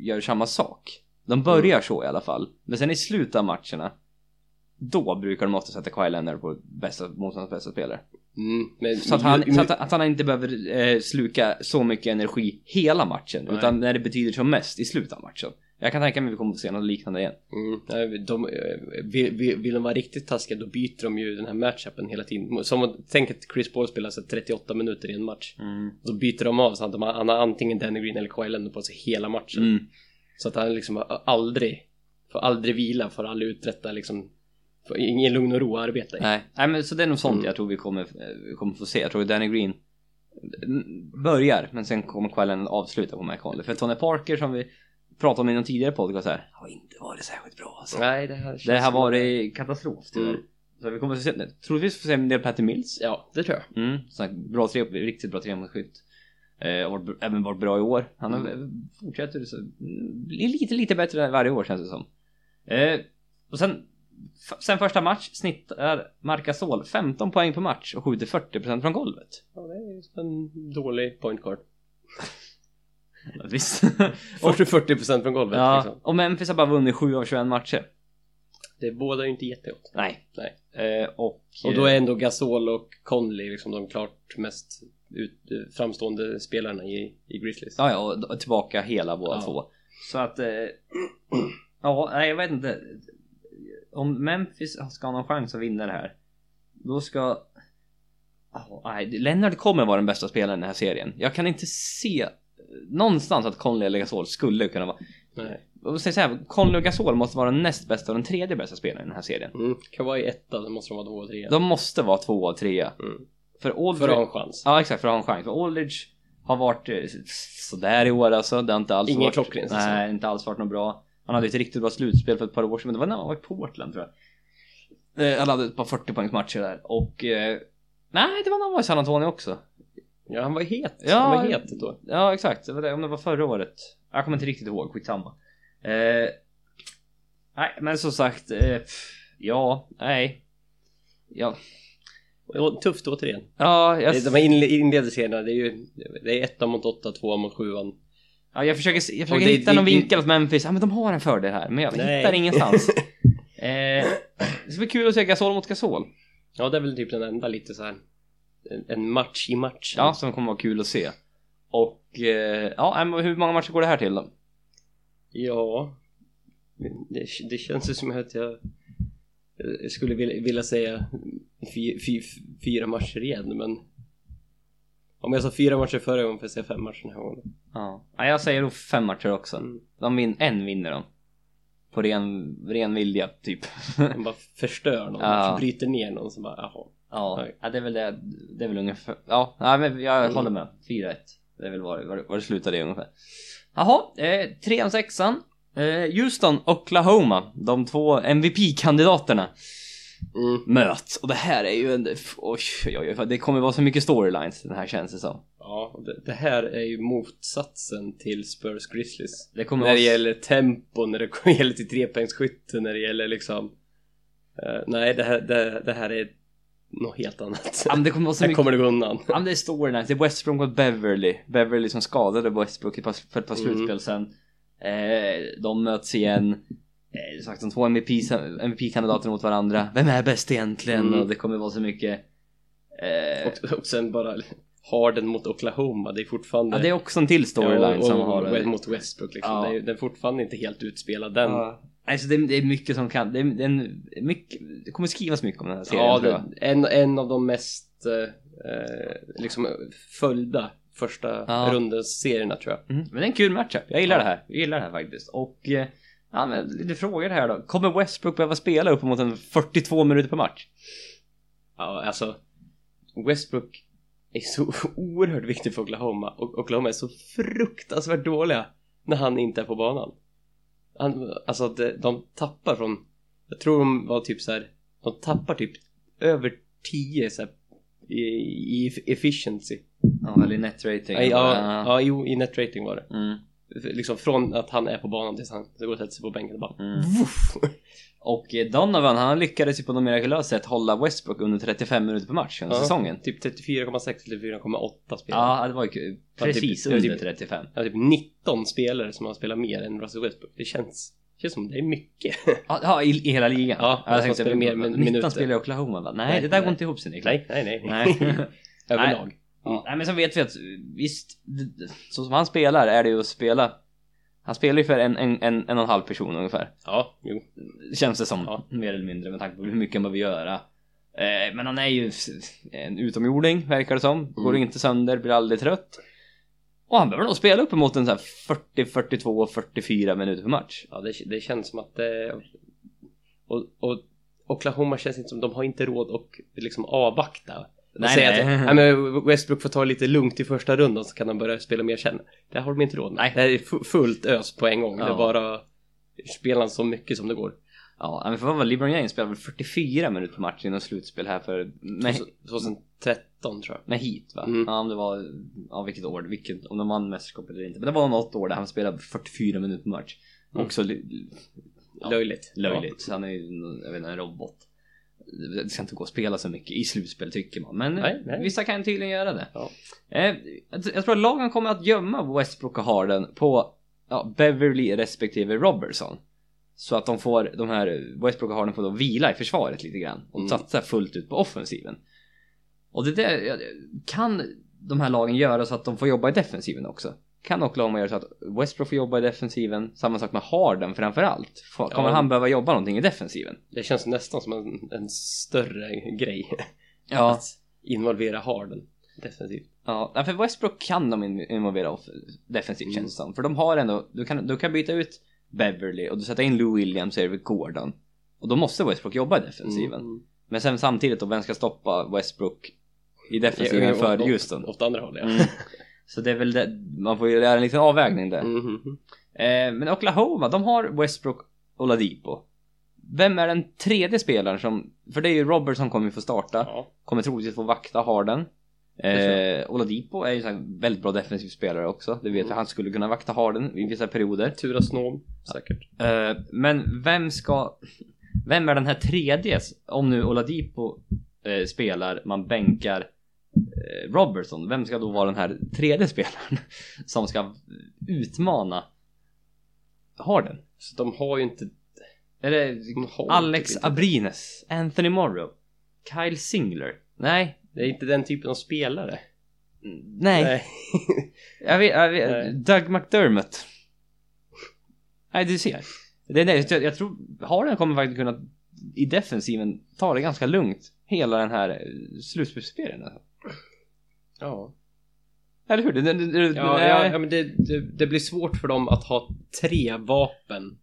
Speaker 1: gör samma sak. De börjar så i alla fall. Men sen i slutet av matcherna, då brukar de ofta sätta Kawhi Leonard på bästa, motståndarens bästa spelare.
Speaker 2: Mm. Men,
Speaker 1: Så att han, så att, att han inte behöver eh, sluka så mycket energi hela matchen,
Speaker 2: Nej.
Speaker 1: utan när det betyder som mest i slutet av matchen. Jag kan tänka mig att vi kommer få se något liknande igen.
Speaker 2: Mm, nej, de, eh, vill, vill, de vara riktigt taskiga då byter de ju den här matchupen hela tiden. Som att tänk att Chris Paul spelar så 38 minuter i en match. Då byter de av så att de har, han har antingen Danny Green eller Kawhi Leonard på sig hela matchen.
Speaker 1: Mm.
Speaker 2: Så att han liksom aldrig, får aldrig vila, får aldrig uträtta liksom, får ingen lugn och ro att arbeta i.
Speaker 1: Nej. Nej men så det är nog sånt
Speaker 2: Mm.
Speaker 1: jag tror vi kommer, eh, kommer få se. Jag tror Danny Green mm, börjar, men sen kommer Leonard avsluta på Mike Conley. För Tony Parker som vi pratade om i någon tidigare podcast här, har inte varit särskilt bra alltså.
Speaker 2: Nej, det här
Speaker 1: Det har varit katastrof tyvärr.
Speaker 2: Mm.
Speaker 1: Så vi kommer att se, troligtvis få se en del Patty Mills.
Speaker 2: Ja, det tror jag.
Speaker 1: Mm, så bra tre, riktigt bra tremålsskytt. Eh, varit- även varit bra i år. Han har, fortsätter så, mm, lite, lite bättre varje år känns det som. Eh, och sen, sen första match snittar Marcasol 15 poäng per match och skjuter 40% från golvet.
Speaker 2: Ja, det är en dålig point guard.
Speaker 1: Visst.
Speaker 2: 40-40% från golvet
Speaker 1: ja,
Speaker 2: liksom.
Speaker 1: och Memphis har bara vunnit 7 av 21 matcher.
Speaker 2: Det båda ju inte jättegott.
Speaker 1: Nej.
Speaker 2: Nej.
Speaker 1: Eh, och,
Speaker 2: Och då är ändå Gasol och Conley liksom de klart mest ut, framstående spelarna i, i Grizzlies.
Speaker 1: Ja, ja, och tillbaka hela båda
Speaker 2: Ja.
Speaker 1: två. Så att, eh, ja, nej, jag vet inte. Om Memphis ska ha någon chans att vinna det här, då ska... Oh, nej, Leonard kommer vara den bästa spelaren i den här serien. Jag kan inte se eh, någonstans att Conley eller Gasol skulle kunna vara...
Speaker 2: Nej.
Speaker 1: Säger så här, Conley och Gasol måste vara den näst bästa och den tredje bästa spelaren i den här serien.
Speaker 2: Mm. Kawhi etta, då måste de vara två och tre.
Speaker 1: De måste vara två och trea.
Speaker 2: Mm.
Speaker 1: För Aldridge...
Speaker 2: För att ha en chans.
Speaker 1: Ja exakt, för att ha en chans. För Aldridge har varit eh, sådär i år alltså. Det har inte alls
Speaker 2: Ingen
Speaker 1: varit...
Speaker 2: klockren säsong.
Speaker 1: Nej, inte alls varit något bra. Han hade ett riktigt bra slutspel för ett par år sedan, men det var när han var i Portland tror jag. Eh, Han hade ett par 40 poängs matcher där och... Eh, Nej, det var när han var i San Antonio också.
Speaker 2: Ja, han var het.
Speaker 1: Ja.
Speaker 2: Han var het då.
Speaker 1: Ja, exakt. Det var det, om det var förra året. Jag kommer inte riktigt ihåg, skitsamma. Eh, nej, men som sagt. Eh, ja, nej. Ja,
Speaker 2: tufft återigen.
Speaker 1: ja, jag,
Speaker 2: De här inle- inledningsserierna, det är ju det är ettan mot åtta, tvåan mot sjuan.
Speaker 1: ja, jag försöker, jag försöker
Speaker 2: det-
Speaker 1: hitta
Speaker 2: det-
Speaker 1: någon
Speaker 2: det-
Speaker 1: vinkel åt Memphis. Ja, men de har en fördel här. Men jag
Speaker 2: Nej.
Speaker 1: hittar ingenstans. eh, det ska bli kul att se Gasol mot Gasol.
Speaker 2: Ja, det är väl typ den enda lite så här en- match i matchen.
Speaker 1: Ja, som kommer vara kul att se. Och eh, ja, hur många matcher går det här till då?
Speaker 2: Ja, det, det känns ju som att jag, jag skulle vilja, vilja säga fy, fy, fyra matcher igen, men om jag sa fyra matcher förra gången får jag säga fem matcher den här gången.
Speaker 1: Ja, ja jag säger då fem matcher också.
Speaker 2: Mm.
Speaker 1: De vin, en vinner de. På ren, ren vilja, typ.
Speaker 2: Man bara förstör någon,
Speaker 1: Ja.
Speaker 2: bryter ner någon som bara jaha.
Speaker 1: ja, ja, det är väl det. Det är väl ungefär. Ja, ja men jag
Speaker 2: Mm.
Speaker 1: håller med. 4-1. Det är väl var, var, var det slutar det ungefär. Jaha, eh, trean, sexan. Eh, Houston, Oklahoma. De två MVP-kandidaterna
Speaker 2: Mm.
Speaker 1: möts. Och det här är ju en... Oj, oj, oj, det kommer vara så mycket storylines den här känns det som.
Speaker 2: Ja, det, det här är ju motsatsen till Spurs Grizzlies.
Speaker 1: Det kommer
Speaker 2: När det gäller tempo, när det gäller till trepoängsskytte, när det gäller liksom eh, Nej, det här, det, det här är något helt annat.
Speaker 1: Ja, det kommer vara så
Speaker 2: Här
Speaker 1: mycket...
Speaker 2: kommer det gå undan.
Speaker 1: Ja men det är storylines, det är Westbrook mot Beverly Beverly som skadade Westbrook i för ett par
Speaker 2: Mm.
Speaker 1: slutspel sen eh, De möts igen eh, Sagt de två MVP, MVP-kandidater mot varandra Vem är bäst egentligen?
Speaker 2: Mm.
Speaker 1: Och det kommer vara så mycket eh,
Speaker 2: Och, och sen bara Harden mot Oklahoma, det är fortfarande
Speaker 1: Ja det är också en till storyline
Speaker 2: Ja,
Speaker 1: som har
Speaker 2: mot Westbrook liksom.
Speaker 1: Ja.
Speaker 2: Är, den är fortfarande inte helt utspelad den. Ja,
Speaker 1: Ja. Alltså det, det är mycket som kan, det, är, det, är en, mycket, det kommer skrivas mycket om den här serien tror jag.
Speaker 2: en, en av de mest eh, eh, liksom följda första
Speaker 1: Ja.
Speaker 2: rundens serierna tror jag.
Speaker 1: Mm. Men det är en kul matchup, jag gillar
Speaker 2: Ja.
Speaker 1: det här, jag gillar det här faktiskt. Och eh, ja, men lite frågor här då. Kommer Westbrook behöva spela uppemot en 42 minuter per match?
Speaker 2: Ja, alltså Westbrook är så oerhört viktig för Oklahoma och Oklahoma är så fruktansvärt dåliga när han inte är på banan. Han, alltså de, de tappar från, jag tror de var typ så här, de tappar typ över 10 så här, i, i efficiency.
Speaker 1: Ja, eller net rating.
Speaker 2: Ja, ja, ja, jo, i net rating var det.
Speaker 1: Mm,
Speaker 2: Liksom från att han är på banan tills han går och sätter sig på bänken och bara
Speaker 1: mm. Och eh, Donovan, han lyckades ju på något mirakulöst sätt hålla Westbrook under 35 minuter per match under
Speaker 2: Ja,
Speaker 1: säsongen.
Speaker 2: Typ 34,6 eller 4,8 spelare.
Speaker 1: Ja, det var ju
Speaker 2: typ-
Speaker 1: precis
Speaker 2: det var
Speaker 1: under
Speaker 2: typ-
Speaker 1: 35.
Speaker 2: Ja, typ 19 spelare som har spelat mer än Russell Westbrook. Det känns, känns som det är mycket.
Speaker 1: Ja, i, i hela ligan.
Speaker 2: Ja,
Speaker 1: jag tänkte,
Speaker 2: spelar mer min-
Speaker 1: 19
Speaker 2: minuter.
Speaker 1: spelar i Oklahoma va? Nej,
Speaker 2: Nej,
Speaker 1: det där går
Speaker 2: nej.
Speaker 1: inte ihop sig Niklas.
Speaker 2: nej, nej, nej.
Speaker 1: Nej.
Speaker 2: Överlag.
Speaker 1: Ja, nej men sen vet vi att visst, så som han spelar är det ju att spela Han spelar ju för en, en, en, en och en halv person ungefär
Speaker 2: Ja, jo.
Speaker 1: Känns det som,
Speaker 2: Ja.
Speaker 1: mer eller mindre med tanke på hur mycket han behöver göra eh, Men han är ju en utomjording verkar det som Går
Speaker 2: Mm.
Speaker 1: inte sönder, blir aldrig trött Och han behöver nog spela uppemot en så här 40, 42, 44 minuter per match
Speaker 2: Ja, det, det känns som att det... Och, och Oklahoma känns inte som de har inte råd att liksom avvakta.
Speaker 1: Nej,
Speaker 2: Nej, säga
Speaker 1: nej.
Speaker 2: Att, ja, men Westbrook får ta lite lugnt i första rundan så kan han börja spela mer sen. Det har de inte råd med.
Speaker 1: Nej.
Speaker 2: Det här är fu- fullt ös på en gång.
Speaker 1: Ja.
Speaker 2: Det är bara spela så mycket som det går.
Speaker 1: Ja, men för vad var LeBron James spelar väl 44 minuter per match inom slutspel här för med,
Speaker 2: 2013 tror jag.
Speaker 1: med hit va?
Speaker 2: Mm.
Speaker 1: Ja, om det var, ja vilket år, vilket, om de vann mästerskapet eller inte. Men det var något år där han spelade 44 minuter per match.
Speaker 2: Mm.
Speaker 1: Också Ja,
Speaker 2: Löjligt.
Speaker 1: löjligt. Han är ju, jag vet inte, en robot. Det ska inte gå att spela så mycket i slutspel tycker man. Men
Speaker 2: Nej, nej.
Speaker 1: vissa kan tydligen göra det.
Speaker 2: Ja.
Speaker 1: Eh, jag tror att lagen kommer att gömma Westbrook och Harden på ja, Beverly respektive Robertson. Så att de får, de här Westbrook och Harden får då vila i försvaret lite grann och
Speaker 2: Mm.
Speaker 1: satsa fullt ut på offensiven. Och det där, kan de här lagen göra så att de får jobba i defensiven också? Kan Oklahoma göra så att Westbrook får jobba i defensiven, samma sak med Harden framförallt. Kommer
Speaker 2: Ja.
Speaker 1: han behöva jobba någonting i defensiven?
Speaker 2: Det känns nästan som en, en större grej.
Speaker 1: Ja,
Speaker 2: Att involvera Harden defensivt.
Speaker 1: ja för Westbrook kan de in- involvera defensivt
Speaker 2: Mm.
Speaker 1: känns det som. För de har ändå, du kan, du kan byta ut Beverly och du sätter in Lou Williams och Eric Gordon. Och då måste Westbrook jobba i defensiven.
Speaker 2: Mm.
Speaker 1: Men sen samtidigt då, vem ska stoppa Westbrook i defensiven
Speaker 2: Ja,
Speaker 1: för Houston?
Speaker 2: Åt andra hållet, ja.
Speaker 1: Mm. Så det är väl det, man får ju göra en liten avvägning där.
Speaker 2: Mhm.
Speaker 1: Eh, men Oklahoma, de har Westbrook och Ladipo. vem är den tredje spelaren som, för det är ju Robertson kommer ju få starta,
Speaker 2: Ja.
Speaker 1: kommer troligtvis få vakta Harden. Eh, Oladipo är ju en väldigt bra defensiv spelare också, det vet
Speaker 2: Mm.
Speaker 1: jag, han skulle kunna vakta Harden i vissa perioder.
Speaker 2: Turas nom, säkert.
Speaker 1: Eh, men vem ska, vem är den här tredje, om nu Oladipo eh, spelar, man bänkar Robertson, vem ska då vara den här tredje spelaren som ska utmana Harden?
Speaker 2: Så de har ju inte...
Speaker 1: Är det Alex
Speaker 2: inte-
Speaker 1: Abrines, Anthony Morrow, Kyle Singler? Nej,
Speaker 2: Det är inte den typen av spelare.
Speaker 1: nej, Jag vet, jag vet
Speaker 2: Nej.
Speaker 1: Doug McDermott. Nej, du ser. Det är, nej, jag, jag tror Harden kommer faktiskt kunna i defensiven ta det ganska lugnt hela den här eh, slutspelsserien.
Speaker 2: Ja.
Speaker 1: Eller hur? Det, det, det,
Speaker 2: Ja,
Speaker 1: nej.
Speaker 2: ja, ja men det, blir svårt för dem att ha tre vapen.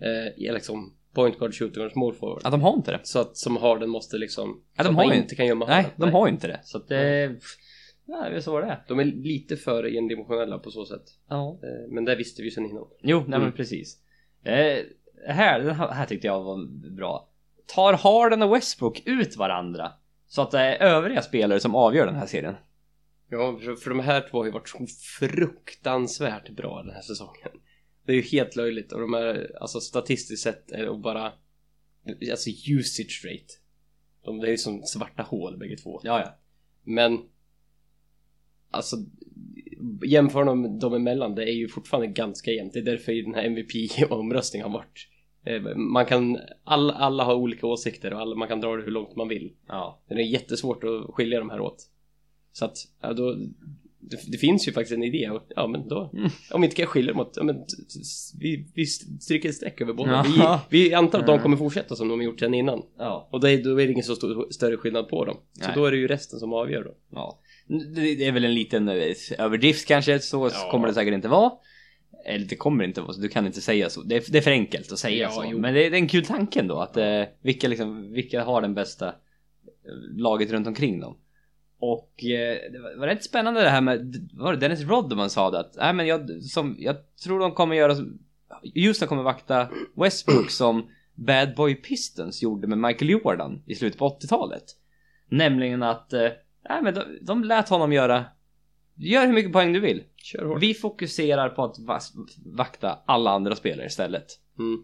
Speaker 2: Eh, liksom point guard, shooting guard, small forward.
Speaker 1: Ja, de har inte det.
Speaker 2: Så att som Harden måste liksom...
Speaker 1: Ja, de har ju
Speaker 2: inte kan gömma
Speaker 1: Nej,
Speaker 2: Harden.
Speaker 1: de har ju inte det. Så att det... Ja, det är så det.
Speaker 2: De är lite för endimensionella på så sätt.
Speaker 1: Ja.
Speaker 2: Eh, men det visste vi sedan innan.
Speaker 1: Jo, nej men
Speaker 2: Mm.
Speaker 1: precis. Eh, här, den här, här tyckte jag var bra. Tar Harden och Westbrook ut varandra så att det är övriga spelare som avgör den här serien?
Speaker 2: Ja, för, de här två har ju varit så fruktansvärt bra den här säsongen. Det är ju helt löjligt och de är, alltså statistiskt sett är det bara, alltså usage rate. De, det är ju som svarta hål bägge två.
Speaker 1: Ja, ja.
Speaker 2: Men, alltså, jämför dem, dem emellan, det är ju fortfarande ganska jämnt. Det är därför den här MVP-omröstningen har varit, eh, man kan, alla, alla har olika åsikter och alla, man kan dra det hur långt man vill.
Speaker 1: Ja.
Speaker 2: Det är jättesvårt att skilja de här åt. Så att, ja, då, det, det finns ju faktiskt en idé och ja men då,
Speaker 1: Mm.
Speaker 2: om vi inte kan skilja dem åt, ja men vi, vi stryker ett streck över båda.
Speaker 1: Jaha.
Speaker 2: Vi, vi antar att de
Speaker 1: Mm.
Speaker 2: kommer fortsätta som de har gjort sedan innan.
Speaker 1: Ja.
Speaker 2: Och då är, då är det ingen så stor, större skillnad på dem. Så
Speaker 1: Nej.
Speaker 2: då är det ju resten som avgör då.
Speaker 1: ja. Det det är väl en liten eh, överdrift kanske, så
Speaker 2: Ja.
Speaker 1: kommer det säkert inte vara. Eller det kommer inte vara så, du kan inte säga så. Det är, det är för enkelt att säga
Speaker 2: Ja,
Speaker 1: så.
Speaker 2: jo.
Speaker 1: Men det är, det är en kul tanke ändå, att eh, vilka, liksom, vilka har den bästa eh, laget runt omkring dem. Och eh, det var, rätt spännande det här med, var det Dennis Rodman sa det att, nej men jag, som, jag tror de kommer göra, Houston kommer vakta Westbrook som Bad Boy Pistons gjorde med Michael Jordan i slutet på 80-talet. Nämligen att, eh, nej men de, de lät honom göra, gör hur mycket poäng du vill.
Speaker 2: Kör hårt.
Speaker 1: Vi fokuserar på att vakta alla andra spelare istället.
Speaker 2: Mm.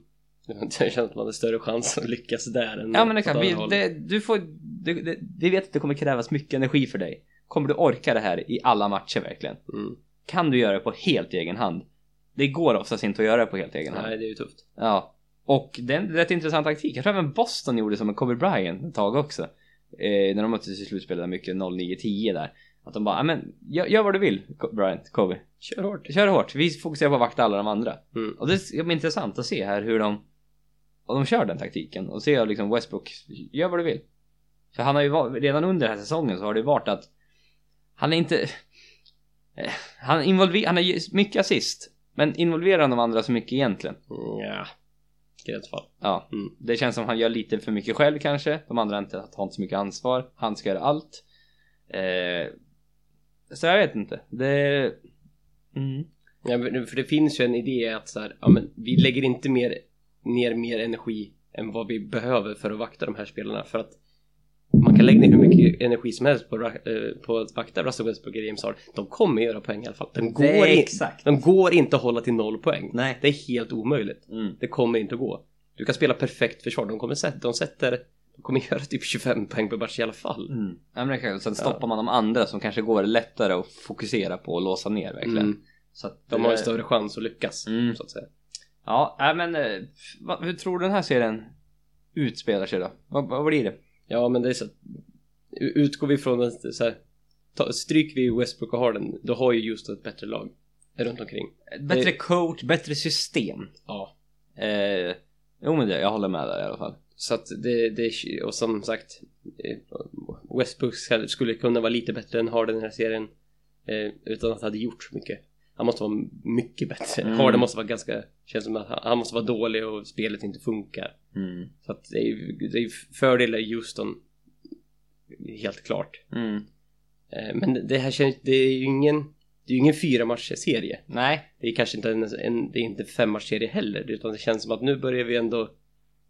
Speaker 2: Jag känner att man har större chans att lyckas där än
Speaker 1: Ja men exakt, vi, det, du får, det, det, vi vet att det kommer krävas mycket energi för dig. Kommer du orka det här i alla matcher verkligen?
Speaker 2: Mm.
Speaker 1: Kan du göra det på helt egen hand? Det går oftast inte att göra det på helt egen hand.
Speaker 2: Nej, det är ju tufft.
Speaker 1: Ja. Och det är en rätt intressant taktik. Jag tror även Boston gjorde som med Kobe Bryant ett tag också. Eh, när de möttes i slutspelet mycket 09-10 där. Att de bara, "Ja, men gör, gör vad du vill Bryant, Kobe.
Speaker 2: Kör hårt.
Speaker 1: Kör hårt, vi fokuserar på att vakta alla de andra.
Speaker 2: Mm.
Speaker 1: Och det bli intressant att se här hur de och de kör den taktiken och se liksom Westbrook, gör vad du vill. För han har ju redan under den här säsongen så har det varit att han är inte eh, han involverar, han har mycket assist men involverar de andra så mycket egentligen.
Speaker 2: Mm, Ja. Gränsfall.
Speaker 1: Ja,
Speaker 2: Mm.
Speaker 1: det känns som han gör lite för mycket själv kanske. De andra inte, har inte så mycket ansvar. Han ska göra allt. Eh, så jag vet inte. Det... Mm.
Speaker 2: Ja, för det finns ju en idé att så här, ja, men vi lägger inte mer, ner mer energi än vad vi behöver för att vakta de här spelarna. För att man kan lägga ner hur mycket energi som helst på, eh, på att vakta Russell Westbrook och James Harden. De kommer göra poäng i alla fall. De går, in,
Speaker 1: exakt.
Speaker 2: de går inte att hålla till noll poäng.
Speaker 1: Nej.
Speaker 2: Det är helt omöjligt.
Speaker 1: Mm.
Speaker 2: Det kommer inte att gå. Du kan spela perfekt försvar. De kommer sätta, de sätter, de kommer göra typ 25 poäng per match i alla fall.
Speaker 1: Mm. Ja, men det sen stoppar man de andra som kanske går lättare att fokusera på och låsa ner verkligen.
Speaker 2: Mm.
Speaker 1: Så att,
Speaker 2: De har ju
Speaker 1: eh,
Speaker 2: större chans att lyckas,
Speaker 1: Mm.
Speaker 2: så att säga.
Speaker 1: Ja, nej, men eh, hur tror du den här serien utspelar sig då? Vad, vad blir det?
Speaker 2: Ja, men det är så att utgår vi från att så här, ta, stryker vi Westbrook och Harden, då har ju just ett bättre lag runt omkring.
Speaker 1: Bättre
Speaker 2: Det-
Speaker 1: coach, bättre system.
Speaker 2: Ja.
Speaker 1: Eh, jo men det, jag håller med där i alla fall.
Speaker 2: Så att det, det och som sagt eh, Westbrook skulle kunna vara lite bättre än Harden i den här serien eh, utan att ha gjort så mycket. Han måste vara mycket bättre.
Speaker 1: Mm.
Speaker 2: Harden måste vara ganska, känns som att han- han måste vara dålig och spelet inte funkar.
Speaker 1: Mm.
Speaker 2: Så att det är ju det är ju fördelar i Houston helt klart.
Speaker 1: Mm.
Speaker 2: Eh, Men det här känns, det är ju ingen, det är ju ingen fyra matchers serie.
Speaker 1: Nej.
Speaker 2: Det är kanske inte en, en det är inte fem matchers serie heller, utan det känns som att nu börjar vi ändå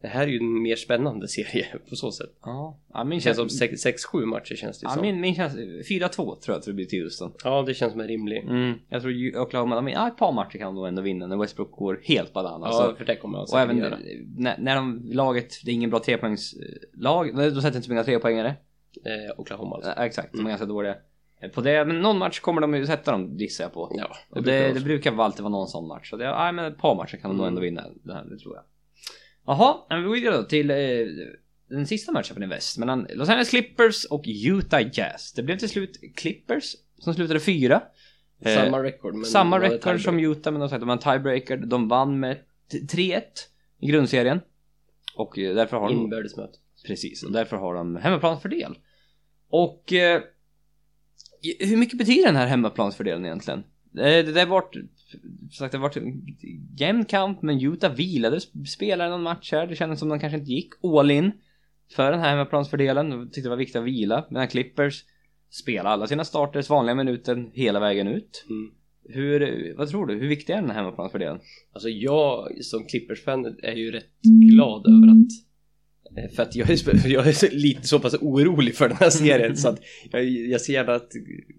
Speaker 2: det här är ju en mer spännande serie på så sätt.
Speaker 1: Ja, ja min
Speaker 2: Det känns
Speaker 1: känns...
Speaker 2: som 6-7 matcher känns det
Speaker 1: Ja,
Speaker 2: som.
Speaker 1: min, min känns... 4-2 tror jag att det blir till Houston.
Speaker 2: Ja, det känns som en rimlig.
Speaker 1: Mm, jag tror Oklahoma, de, ja, ett par matcher kan de nog ändå vinna när Westbrook går helt bananas.
Speaker 2: ja,
Speaker 1: Alltså,
Speaker 2: för det kommer
Speaker 1: och
Speaker 2: säkert
Speaker 1: även
Speaker 2: göra.
Speaker 1: när, när de, laget, det är ingen bra trepoängslag, de sätter inte så många trepoängare.
Speaker 2: Eh, Oklahoma alltså.
Speaker 1: Ja, exakt, de är
Speaker 2: Mm.
Speaker 1: ganska dåliga. På det, men någon match kommer de ju sätta dem gissar jag på.
Speaker 2: Ja,
Speaker 1: Och
Speaker 2: brukar
Speaker 1: det, det brukar väl alltid vara någon sån match. Så det, ja, men ett par matcher kan de nog
Speaker 2: Mm.
Speaker 1: ändå vinna det här, det tror jag. Jaha, men vi går då till eh, den sista matchen i väst mellan Los Angeles Clippers och Utah Jazz. Det blev till slut Clippers som slutade fyra. Eh,
Speaker 2: Samma record. Men
Speaker 1: samma
Speaker 2: det
Speaker 1: record som. Utah, men de, sagt, de var en tiebreaker. De vann med t- 3-1 i grundserien. Och eh, därför har de...
Speaker 2: Inbördes möte.
Speaker 1: Precis, och därför har de hemmaplansfördel. Och eh, hur mycket betyder den här hemmaplansfördelen egentligen? Eh, Det där vart, sagt, det vart en jämn kamp, men Utah vilade spelare någon match här. Det kändes som de kanske inte gick all in för den här hemmaplansfördelen. De tyckte det var viktigt att vila, medan Clippers spelar alla sina starters vanliga minuten hela vägen ut.
Speaker 2: Mm.
Speaker 1: Hur, vad tror du? Hur viktig är den här hemmaplansfördelen?
Speaker 2: Alltså jag som Clippers-fan är ju rätt glad över att eh, för att jag är, jag är lite så pass orolig för den här serien så att jag, jag ser gärna att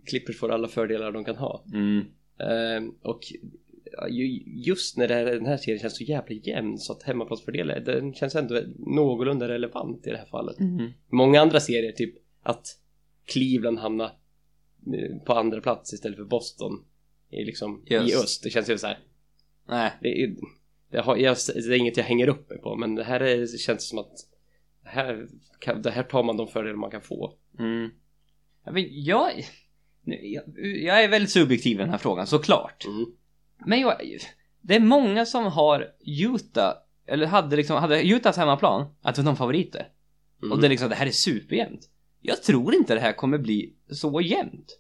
Speaker 2: Clippers får alla fördelar de kan ha.
Speaker 1: Mm.
Speaker 2: Ehm, och just när här, den här serien känns så jävla jämn så att hemmaplansfördelen den känns ändå någorlunda relevant i det här fallet.
Speaker 1: Mm.
Speaker 2: Många andra serier, typ att Cleveland hamnar eh, på andra plats istället för Boston i, liksom, i öst. Det känns ju så här.
Speaker 1: Nej.
Speaker 2: Det är, det, har, jag, det är inget jag hänger upp mig på men det här är, det känns som att det här, kan, det här tar man de fördelar man kan få.
Speaker 1: Mm. Ja, men jag, jag, är väldigt subjektiv i den här frågan, såklart.
Speaker 2: Mm.
Speaker 1: Men jag, det är många som har Utah, eller hade liksom, hade Utahs hemmaplan, att de favoriter.
Speaker 2: Mm.
Speaker 1: Och det är liksom, det här är superjämnt. Jag tror inte det här kommer bli så jämnt.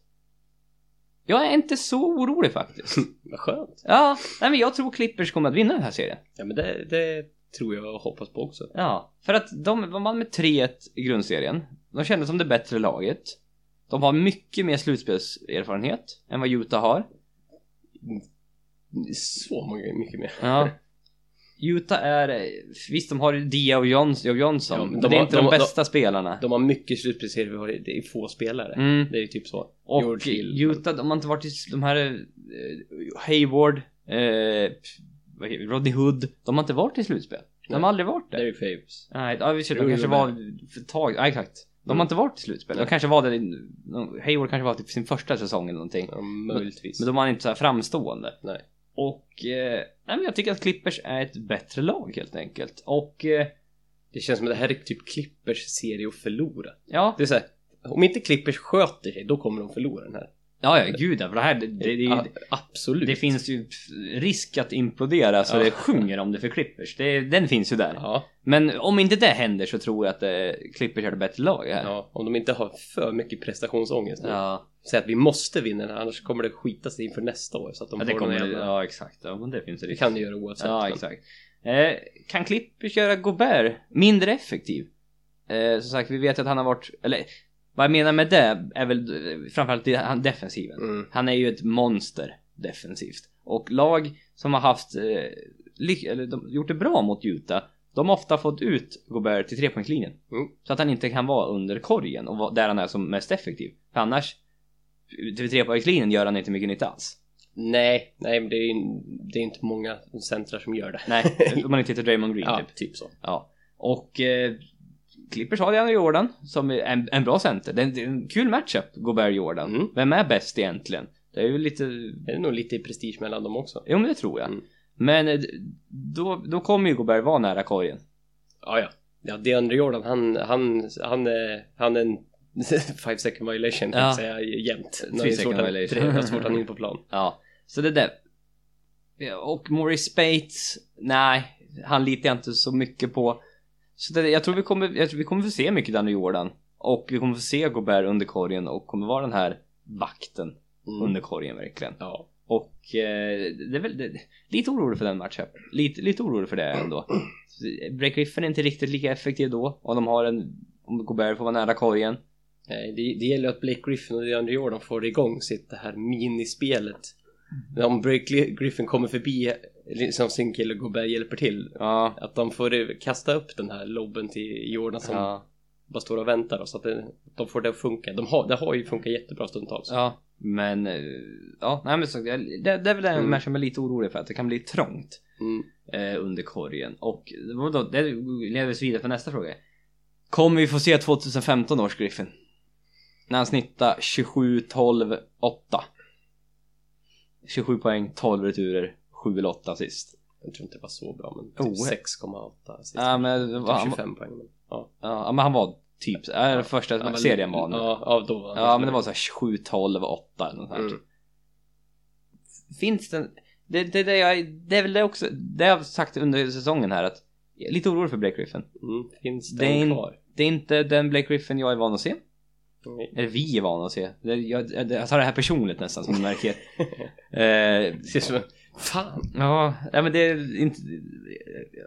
Speaker 1: Jag är inte så orolig faktiskt.
Speaker 2: Vad skönt.
Speaker 1: Ja, nej men jag tror Clippers kommer att vinna den här serien.
Speaker 2: Ja men det, det tror jag och hoppas på också.
Speaker 1: Ja, för att de var man med 3-1 i grundserien. De kändes som det bättre laget. De har mycket mer slutspelserfarenhet än vad Utah har.
Speaker 2: Så många, mycket mer.
Speaker 1: Ja. Utah är, visst de har Dia och Johnson, och Johnson
Speaker 2: Ja, men de
Speaker 1: det är
Speaker 2: har-
Speaker 1: inte
Speaker 2: de
Speaker 1: de, bästa spelarna.
Speaker 2: De har mycket slutspelserfarenhet, det är få spelare.
Speaker 1: Mm.
Speaker 2: Det är ju typ så.
Speaker 1: Och
Speaker 2: George Hill.
Speaker 1: Utah, de har inte varit i de här eh, Hayward, eh, Rodney Hood, de har inte varit i slutspel. De har
Speaker 2: Nej.
Speaker 1: aldrig varit det.
Speaker 2: Derek Favors.
Speaker 1: Nej, ja visst, de
Speaker 2: Jo,
Speaker 1: kanske var för ett tag, ja exakt. De
Speaker 2: Mm.
Speaker 1: har inte varit i slutspel. De kanske var det, i- Hayward kanske var typ sin första säsong eller någonting.
Speaker 2: Ja, möjligtvis.
Speaker 1: Men de var inte så här framstående.
Speaker 2: Nej.
Speaker 1: Och, eh, nej men jag tycker att Clippers är ett bättre lag helt enkelt. Och, eh,
Speaker 2: Det känns som att det här är typ Clippers serie att förlora.
Speaker 1: ja,
Speaker 2: Det är så här, om inte Clippers sköter sig, då kommer de förlora den här.
Speaker 1: Ja, ja gud ja, för det här, det, det, det,
Speaker 2: absolut.
Speaker 1: det finns ju risk att implodera så
Speaker 2: Ja.
Speaker 1: det sjunger om det för Clippers. Det, den finns ju där.
Speaker 2: Ja,
Speaker 1: Men om inte det händer så tror jag att eh, Clippers är det bättre lag här.
Speaker 2: ja, om de inte har för mycket prestationsångest nu.
Speaker 1: Ja,
Speaker 2: Säg att vi måste vinna den här, annars kommer det skita sig inför nästa år. Så att de
Speaker 1: ja det kommer det, ja exakt. Ja, men det finns det risk.
Speaker 2: kan det göra oavsett.
Speaker 1: Ja, exakt. Eh, kan Clippers göra Gobert mindre effektiv? Eh, som sagt, vi vet att han har varit, eller vad jag menar med det är väl framförallt han defensiven.
Speaker 2: Mm.
Speaker 1: Han är ju ett monster defensivt. Och lag som har haft, eh, eller de, gjort det bra mot Utah, de har ofta fått ut Gobert till trepoängslinjen.
Speaker 2: Mm.
Speaker 1: Så att han inte kan vara under korgen och där han är som mest effektiv. För annars, till trepoängslinjen gör han inte mycket nytta alls.
Speaker 2: Nej, nej, men det är, det är inte många centrar som gör det.
Speaker 1: Nej, om man inte heter Draymond Green
Speaker 2: ja,
Speaker 1: typ.
Speaker 2: typ så.
Speaker 1: Ja. Och eh, Clippers har DeAndre Jordan som är en, en bra center. Det är en, det är en kul matchup, Gobert-Jordan.
Speaker 2: Mm.
Speaker 1: Vem är bäst egentligen? Det är ju lite...
Speaker 2: Det är nog lite prestige mellan dem också.
Speaker 1: Jo men det tror jag.
Speaker 2: Mm.
Speaker 1: Men eh, då, då kommer ju Gobert vara nära korgen.
Speaker 2: Ja, ja. Ja, DeAndre Jordan, han, han, han, är, han är en five second violation,
Speaker 1: Ja.
Speaker 2: jag säga, jämt.
Speaker 1: Three
Speaker 2: det
Speaker 1: second
Speaker 2: han-
Speaker 1: violation.
Speaker 2: Det är svårt han inne på plan.
Speaker 1: Ja. Så det där. Och Maurice Spates, nej, han litar jag inte så mycket på. Så det, jag tror vi kommer, jag tror vi kommer få se mycket DeAndre Jordan. Och vi kommer få se Gobert under korgen och kommer vara den här vakten
Speaker 2: Mm.
Speaker 1: under korgen verkligen.
Speaker 2: Ja.
Speaker 1: Och eh, det är väl det, lite orolig för den matchen. Lite, lite orolig för det ändå. Break Griffin är inte riktigt lika effektiv då. Om de har en, om Gobert får vara nära korgen.
Speaker 2: Nej, det, det gäller att Blake Griffin och DeAndre Jordan får igång sitt det här minispelet om Blake Griffin kommer förbi liksom sin kille Gobert hjälper till.
Speaker 1: Ja,
Speaker 2: Att de får kasta upp den här lobben till Jordan som
Speaker 1: ja,
Speaker 2: bara står och väntar och så att det, de får det att funka. De har, det har ju funkat jättebra stundtals.
Speaker 1: ja. Men, eh, ja, nej men så, det, det är väl en
Speaker 2: Mm.
Speaker 1: match som är lite orolig för att det kan bli trångt
Speaker 2: Mm.
Speaker 1: eh, under korgen. Och vadå, det leder oss vidare för nästa fråga. Kommer vi få se 2015 års Griffin? När han snittar 27, 12, 8. 27 poäng, 12 returer, 7 eller 8 sist.
Speaker 2: Jag tror inte det var så bra men
Speaker 1: Oh.
Speaker 2: typ 6,8 sist.
Speaker 1: Ja men,
Speaker 2: Typ
Speaker 1: han,
Speaker 2: 25 poäng. Men, ja.
Speaker 1: ja, men han var typ, är det första
Speaker 2: Han var
Speaker 1: serien var nu.
Speaker 2: Ja, ja, då var han
Speaker 1: Ja men det var så här 27, 12, 8 eller något sånt.
Speaker 2: Mm.
Speaker 1: Finns det, det, det, det, jag, det är väl det också, det jag har sagt under säsongen här att jag är lite orolig för Blake Griffin.
Speaker 2: Mm. Finns
Speaker 1: Det
Speaker 2: den
Speaker 1: är, in,
Speaker 2: kvar?
Speaker 1: det är inte den Blake Griffin jag är van att se. Eller vi är vana att se. Jag, jag, tar det här personligt nästan som du märker. eh,
Speaker 2: Ser som Fan!
Speaker 1: ja, nej, men det är inte...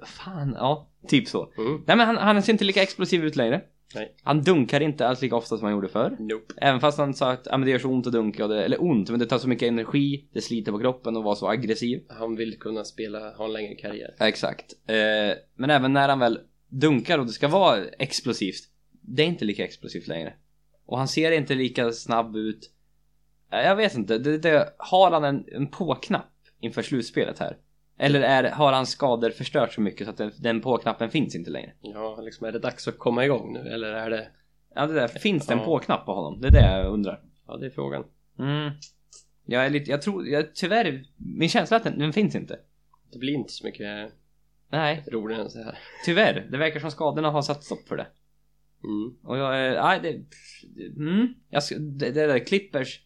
Speaker 1: Fan, ja. Typ så.
Speaker 2: Mm.
Speaker 1: Nej men han, han ser inte lika explosiv ut längre.
Speaker 2: Nej.
Speaker 1: Han dunkar inte alls lika ofta som han gjorde förr.
Speaker 2: Nope.
Speaker 1: Även fast han sa att ja, men det gör så ont att dunka, och det, eller ont, men det tar så mycket energi, det sliter på kroppen och vara så aggressiv.
Speaker 2: Han vill kunna spela, ha en längre karriär.
Speaker 1: Exakt. Eh, men även när han väl dunkar och det ska vara explosivt, det är inte lika explosivt längre. Och han ser inte lika snabb ut. Eh, Jag vet inte, det, det, har han en, en på-knapp inför slutspelet här? Eller är, har han skador förstört så mycket så att den, den på-knappen finns inte längre?
Speaker 2: Ja, liksom är det dags att komma igång nu eller är det?
Speaker 1: Ja, det där, finns det en
Speaker 2: Ja.
Speaker 1: på-knapp på honom? Det är det jag undrar.
Speaker 2: Ja, det är frågan.
Speaker 1: Mm. Jag är lite, jag tror, jag, tyvärr, min känsla är att den, den finns inte.
Speaker 2: Det blir inte så mycket
Speaker 1: Nej,
Speaker 2: roligare än så här.
Speaker 1: tyvärr. Det verkar som skadorna har satt stopp för det.
Speaker 2: Mm.
Speaker 1: Och jag är, nej det, mm, jag ska, det, det där Clippers,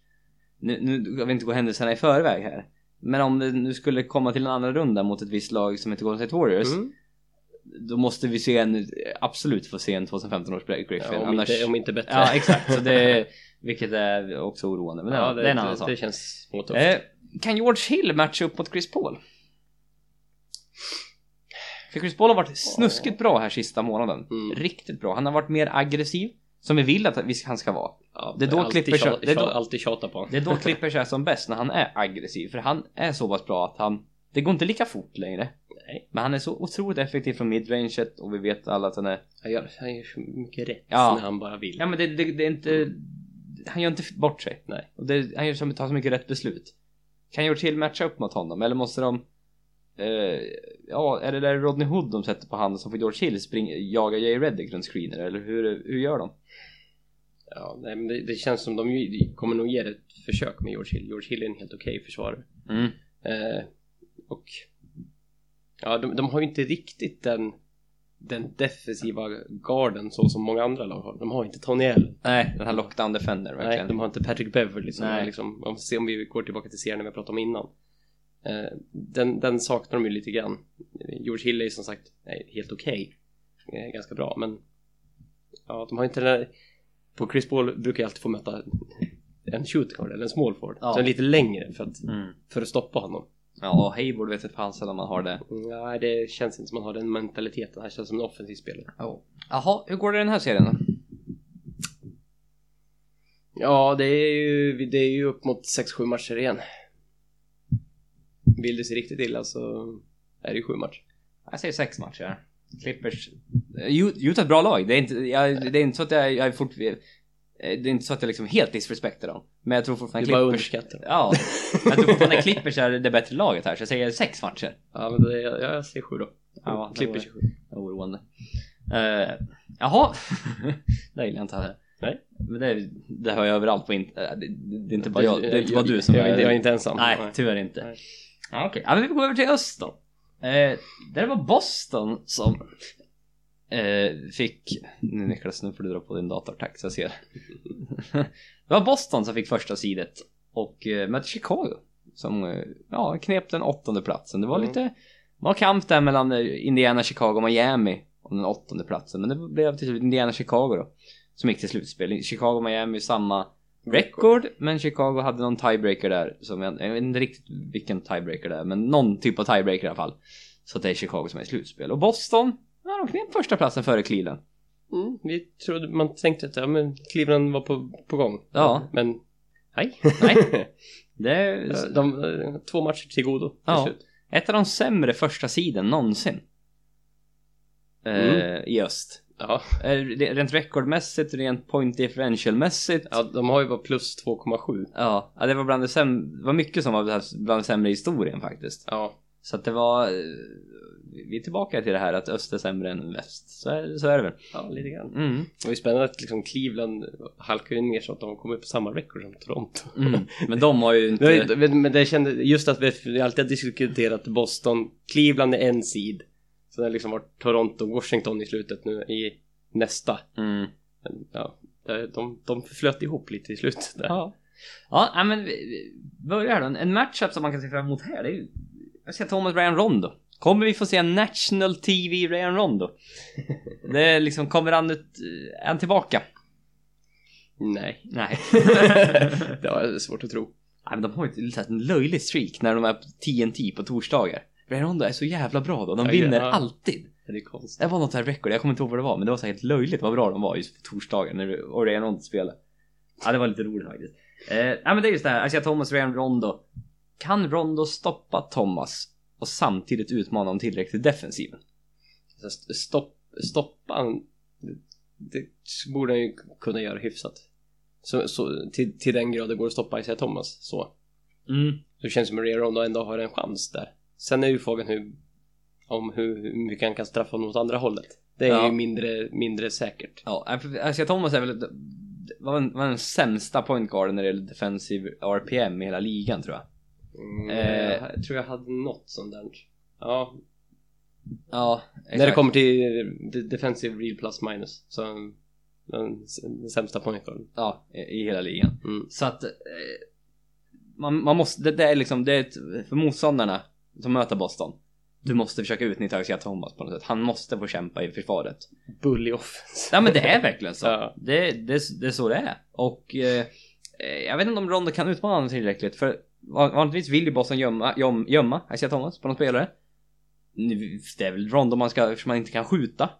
Speaker 1: nu, nu, jag vill inte gå händelserna i förväg här. Men om det nu skulle komma till en andra runda mot ett visst lag som heter Golden State Warriors.
Speaker 2: Mm.
Speaker 1: Då måste vi se en, absolut få se en 2015 års Griffin.
Speaker 2: Ja, om,
Speaker 1: annars,
Speaker 2: inte, om inte bättre.
Speaker 1: ja exakt, så det, vilket är också oroande. Men det,
Speaker 2: Ja,
Speaker 1: det, är en annan
Speaker 2: det,
Speaker 1: sak.
Speaker 2: det känns småtufft.
Speaker 1: Eh, kan George Hill matcha upp mot Chris Paul? För Chris Paul har varit snuskigt bra här sista månaden.
Speaker 2: Mm.
Speaker 1: Riktigt bra. Han har varit mer aggressiv. Som vi vill att han ska vara.
Speaker 2: ja,
Speaker 1: det är då
Speaker 2: tjata,
Speaker 1: det är då-
Speaker 2: alltid tjata på.
Speaker 1: Det är då Clippers är som bäst, när han är aggressiv. För han är så pass bra att han... Det går inte lika fort längre.
Speaker 2: Nej.
Speaker 1: Men han är så otroligt effektiv från midranget och vi vet alla att han är...
Speaker 2: Han gör, han gör så mycket rätt
Speaker 1: Ja.
Speaker 2: när han bara vill.
Speaker 1: Ja men det, det, det är inte... Han gör inte bort sig.
Speaker 2: Nej.
Speaker 1: Och det, han gör så, tar så mycket rätt beslut. Kan George Hill matcha upp mot honom? Eller måste de... Eh, ja, är det där Rodney Hood de sätter på handen som får George Hill springa, jaga Jay Reddick runt screener? Eller hur, hur gör de?
Speaker 2: Ja, nej, men det, det känns som de kommer nog ge det ett försök med George Hill. George Hill är en helt okej försvarare.
Speaker 1: Mm.
Speaker 2: Eh, och ja, de, de har ju inte riktigt den, den defensiva garden så som många andra lag har. De har inte Tony Allen.
Speaker 1: Nej, den här lockdown defender
Speaker 2: Nej,
Speaker 1: verkligen.
Speaker 2: de har inte Patrick Beverly som
Speaker 1: Nej.
Speaker 2: är liksom, om om vi går tillbaka till serien vi pratade om innan. Eh, den, den saknar de ju lite grann. George Hill är ju som sagt helt okej. Eh, ganska bra, men ja, de har inte den där, på Chris Paul brukar jag alltid få möta en shooting guard eller en small forward.
Speaker 1: Ja.
Speaker 2: Så en lite längre för att,
Speaker 1: Mm.
Speaker 2: för att stoppa honom.
Speaker 1: Ja, och Hayward vet inte fan sällan man har det.
Speaker 2: Nej, det känns inte som man har den mentaliteten. Han känns som en offensiv spelare.
Speaker 1: Jaha, hur går det i den här serien då?
Speaker 2: Ja, det är ju, det är ju upp mot 6-7 matcher igen. Vill det se riktigt illa så är det ju 7 matcher.
Speaker 1: Jag säger sex matcher. Clippers. Eh, Ut- Utah är ett bra lag. Det är inte, jag, det är inte så att jag, jag är fort, eh, Det är inte så att jag liksom helt disrespektar dem. Men jag tror fortfarande
Speaker 2: är bara
Speaker 1: Clippers...
Speaker 2: underskattar.
Speaker 1: Ja. Jag tror fortfarande Clippers är det bättre laget här. Så jag säger sex matcher.
Speaker 2: Ja, men det, ja, jag säger 7 då.
Speaker 1: Ja,
Speaker 2: Clippers 27.
Speaker 1: var oroande. Uh, jaha. det gillar jag inte heller.
Speaker 2: Nej.
Speaker 1: Men det, det hör jag överallt på inte. Det, det är inte bara jag. Det är inte bara du som
Speaker 2: jag,
Speaker 1: är...
Speaker 2: jag, jag är inte ensam.
Speaker 1: Nej, tyvärr inte.
Speaker 2: Nej.
Speaker 1: Ja, Okej, ja, men vi går över till öst då. Eh, där var Boston som eh, fick... Nu Niklas, nu får du dra på din dator, tack så jag ser. det var Boston som fick första sidet och eh, mötte Chicago som eh, ja, knep den åttonde platsen. Det var
Speaker 2: Mm.
Speaker 1: lite... Det var kamp där mellan eh, Indiana, Chicago och Miami om den åttonde platsen. Men det blev till slut Indiana, Chicago då. Som gick till slutspel. Chicago Miami samma record, men Chicago hade någon tiebreaker där. Som jag, jag vet inte riktigt vilken tiebreaker det är, men någon typ av tiebreaker i alla fall. Så det är Chicago som är i slutspel. Och Boston, ja de knep första platsen före Cleveland.
Speaker 2: Mm, vi trodde, man tänkte att ja, men Cleveland var på, på gång.
Speaker 1: Ja.
Speaker 2: Men Nej.
Speaker 1: Nej. Det är
Speaker 2: de, eh, två matcher till godo.
Speaker 1: Ja.
Speaker 2: slut.
Speaker 1: ett av de sämre första sidan någonsin. Eh,
Speaker 2: Mm.
Speaker 1: I öst.
Speaker 2: Ja.
Speaker 1: Eh, Rent rekordmässigt, rent point differential-mässigt.
Speaker 2: ja, de har ju bara plus 2,7.
Speaker 1: Ja, ja, det var bland det sämre, det var mycket som var bland det sämre i historien faktiskt.
Speaker 2: Ja.
Speaker 1: Så att det var, eh, vi är tillbaka till det här att öst är sämre än väst. Så är, så är det väl.
Speaker 2: ja, lite grann.
Speaker 1: Mm.
Speaker 2: Det var ju spännande att liksom Cleveland halkar ju ner så att de kommer på samma record som Toronto.
Speaker 1: Mm. Men de har ju inte...
Speaker 2: Det- Men men det kände, just att vi, alltid har diskuterat Boston, Cleveland är en seed. Så det har liksom varit Toronto, Washington i slutet nu i nästa.
Speaker 1: Mm.
Speaker 2: Men, ja, de, de, flöt ihop lite i slutet där.
Speaker 1: Ja. Ja, men vi- börjar då. En matchup som man kan se fram emot här, det är ju... Jag ska Thomas Ryan Rondo. Kommer vi få se en National TV Ryan Rondo? Det är liksom, kommer han ut... Är han tillbaka?
Speaker 2: Nej,
Speaker 1: Nej.
Speaker 2: det var svårt att tro.
Speaker 1: Nej men de har ju en löjlig streak när de är på TNT på torsdagar. Ryan Rondo är så jävla bra då, de
Speaker 2: Ja,
Speaker 1: vinner
Speaker 2: ja.
Speaker 1: alltid.
Speaker 2: Det.
Speaker 1: Det var något här record, jag kommer inte ihåg vad det var, men det var så helt löjligt vad bra de var just på torsdagar när Ryan Rondo spelade. Ja, det var lite roligt faktiskt. Eh, nej men det är just det här, alltså Thomas Ryan Rondo. Kan Rondo stoppa Thomas och samtidigt utmana honom tillräckligt defensiven?
Speaker 2: Så st- Stopp, stoppa han, det, det borde han ju kunna göra hyfsat. Så, så, till, till den grad det går att stoppa Isaiah Thomas så.
Speaker 1: Mm.
Speaker 2: Det känns som att Rondo ändå har en chans där. Sen är ju frågan hur, om hur, hur mycket han kan straffa honom åt andra hållet. Det är
Speaker 1: Ja.
Speaker 2: ju mindre, mindre säkert.
Speaker 1: Ja, alltså Thomas är väl var den, var den sämsta pointguarden när det gäller defensive RPM i hela ligan tror jag.
Speaker 2: Mm,
Speaker 1: Eh.
Speaker 2: jag tror jag hade något sånt där. Ja,
Speaker 1: Ja,
Speaker 2: när det kommer till de- defensive real plus minus. Så den, den sämsta pointguarden.
Speaker 1: Ja, i, i hela ligan.
Speaker 2: Mm.
Speaker 1: Så att eh, man, man måste, det, det är liksom, det är ett, för motståndarna som möter Boston. Du måste försöka utnyttja Isaiah Thomas på något sätt. Han måste få kämpa i försvaret.
Speaker 2: Bully offense.
Speaker 1: Ja men det är verkligen så.
Speaker 2: Ja.
Speaker 1: Det, det, det är så det är. Och eh, jag vet inte om Rondo kan utmana honom tillräckligt. För van- vanligtvis vill ju Boston gömma, göm, gömma Isaiah Thomas på någon spelare. Det är väl Rondo man ska, eftersom man inte kan skjuta.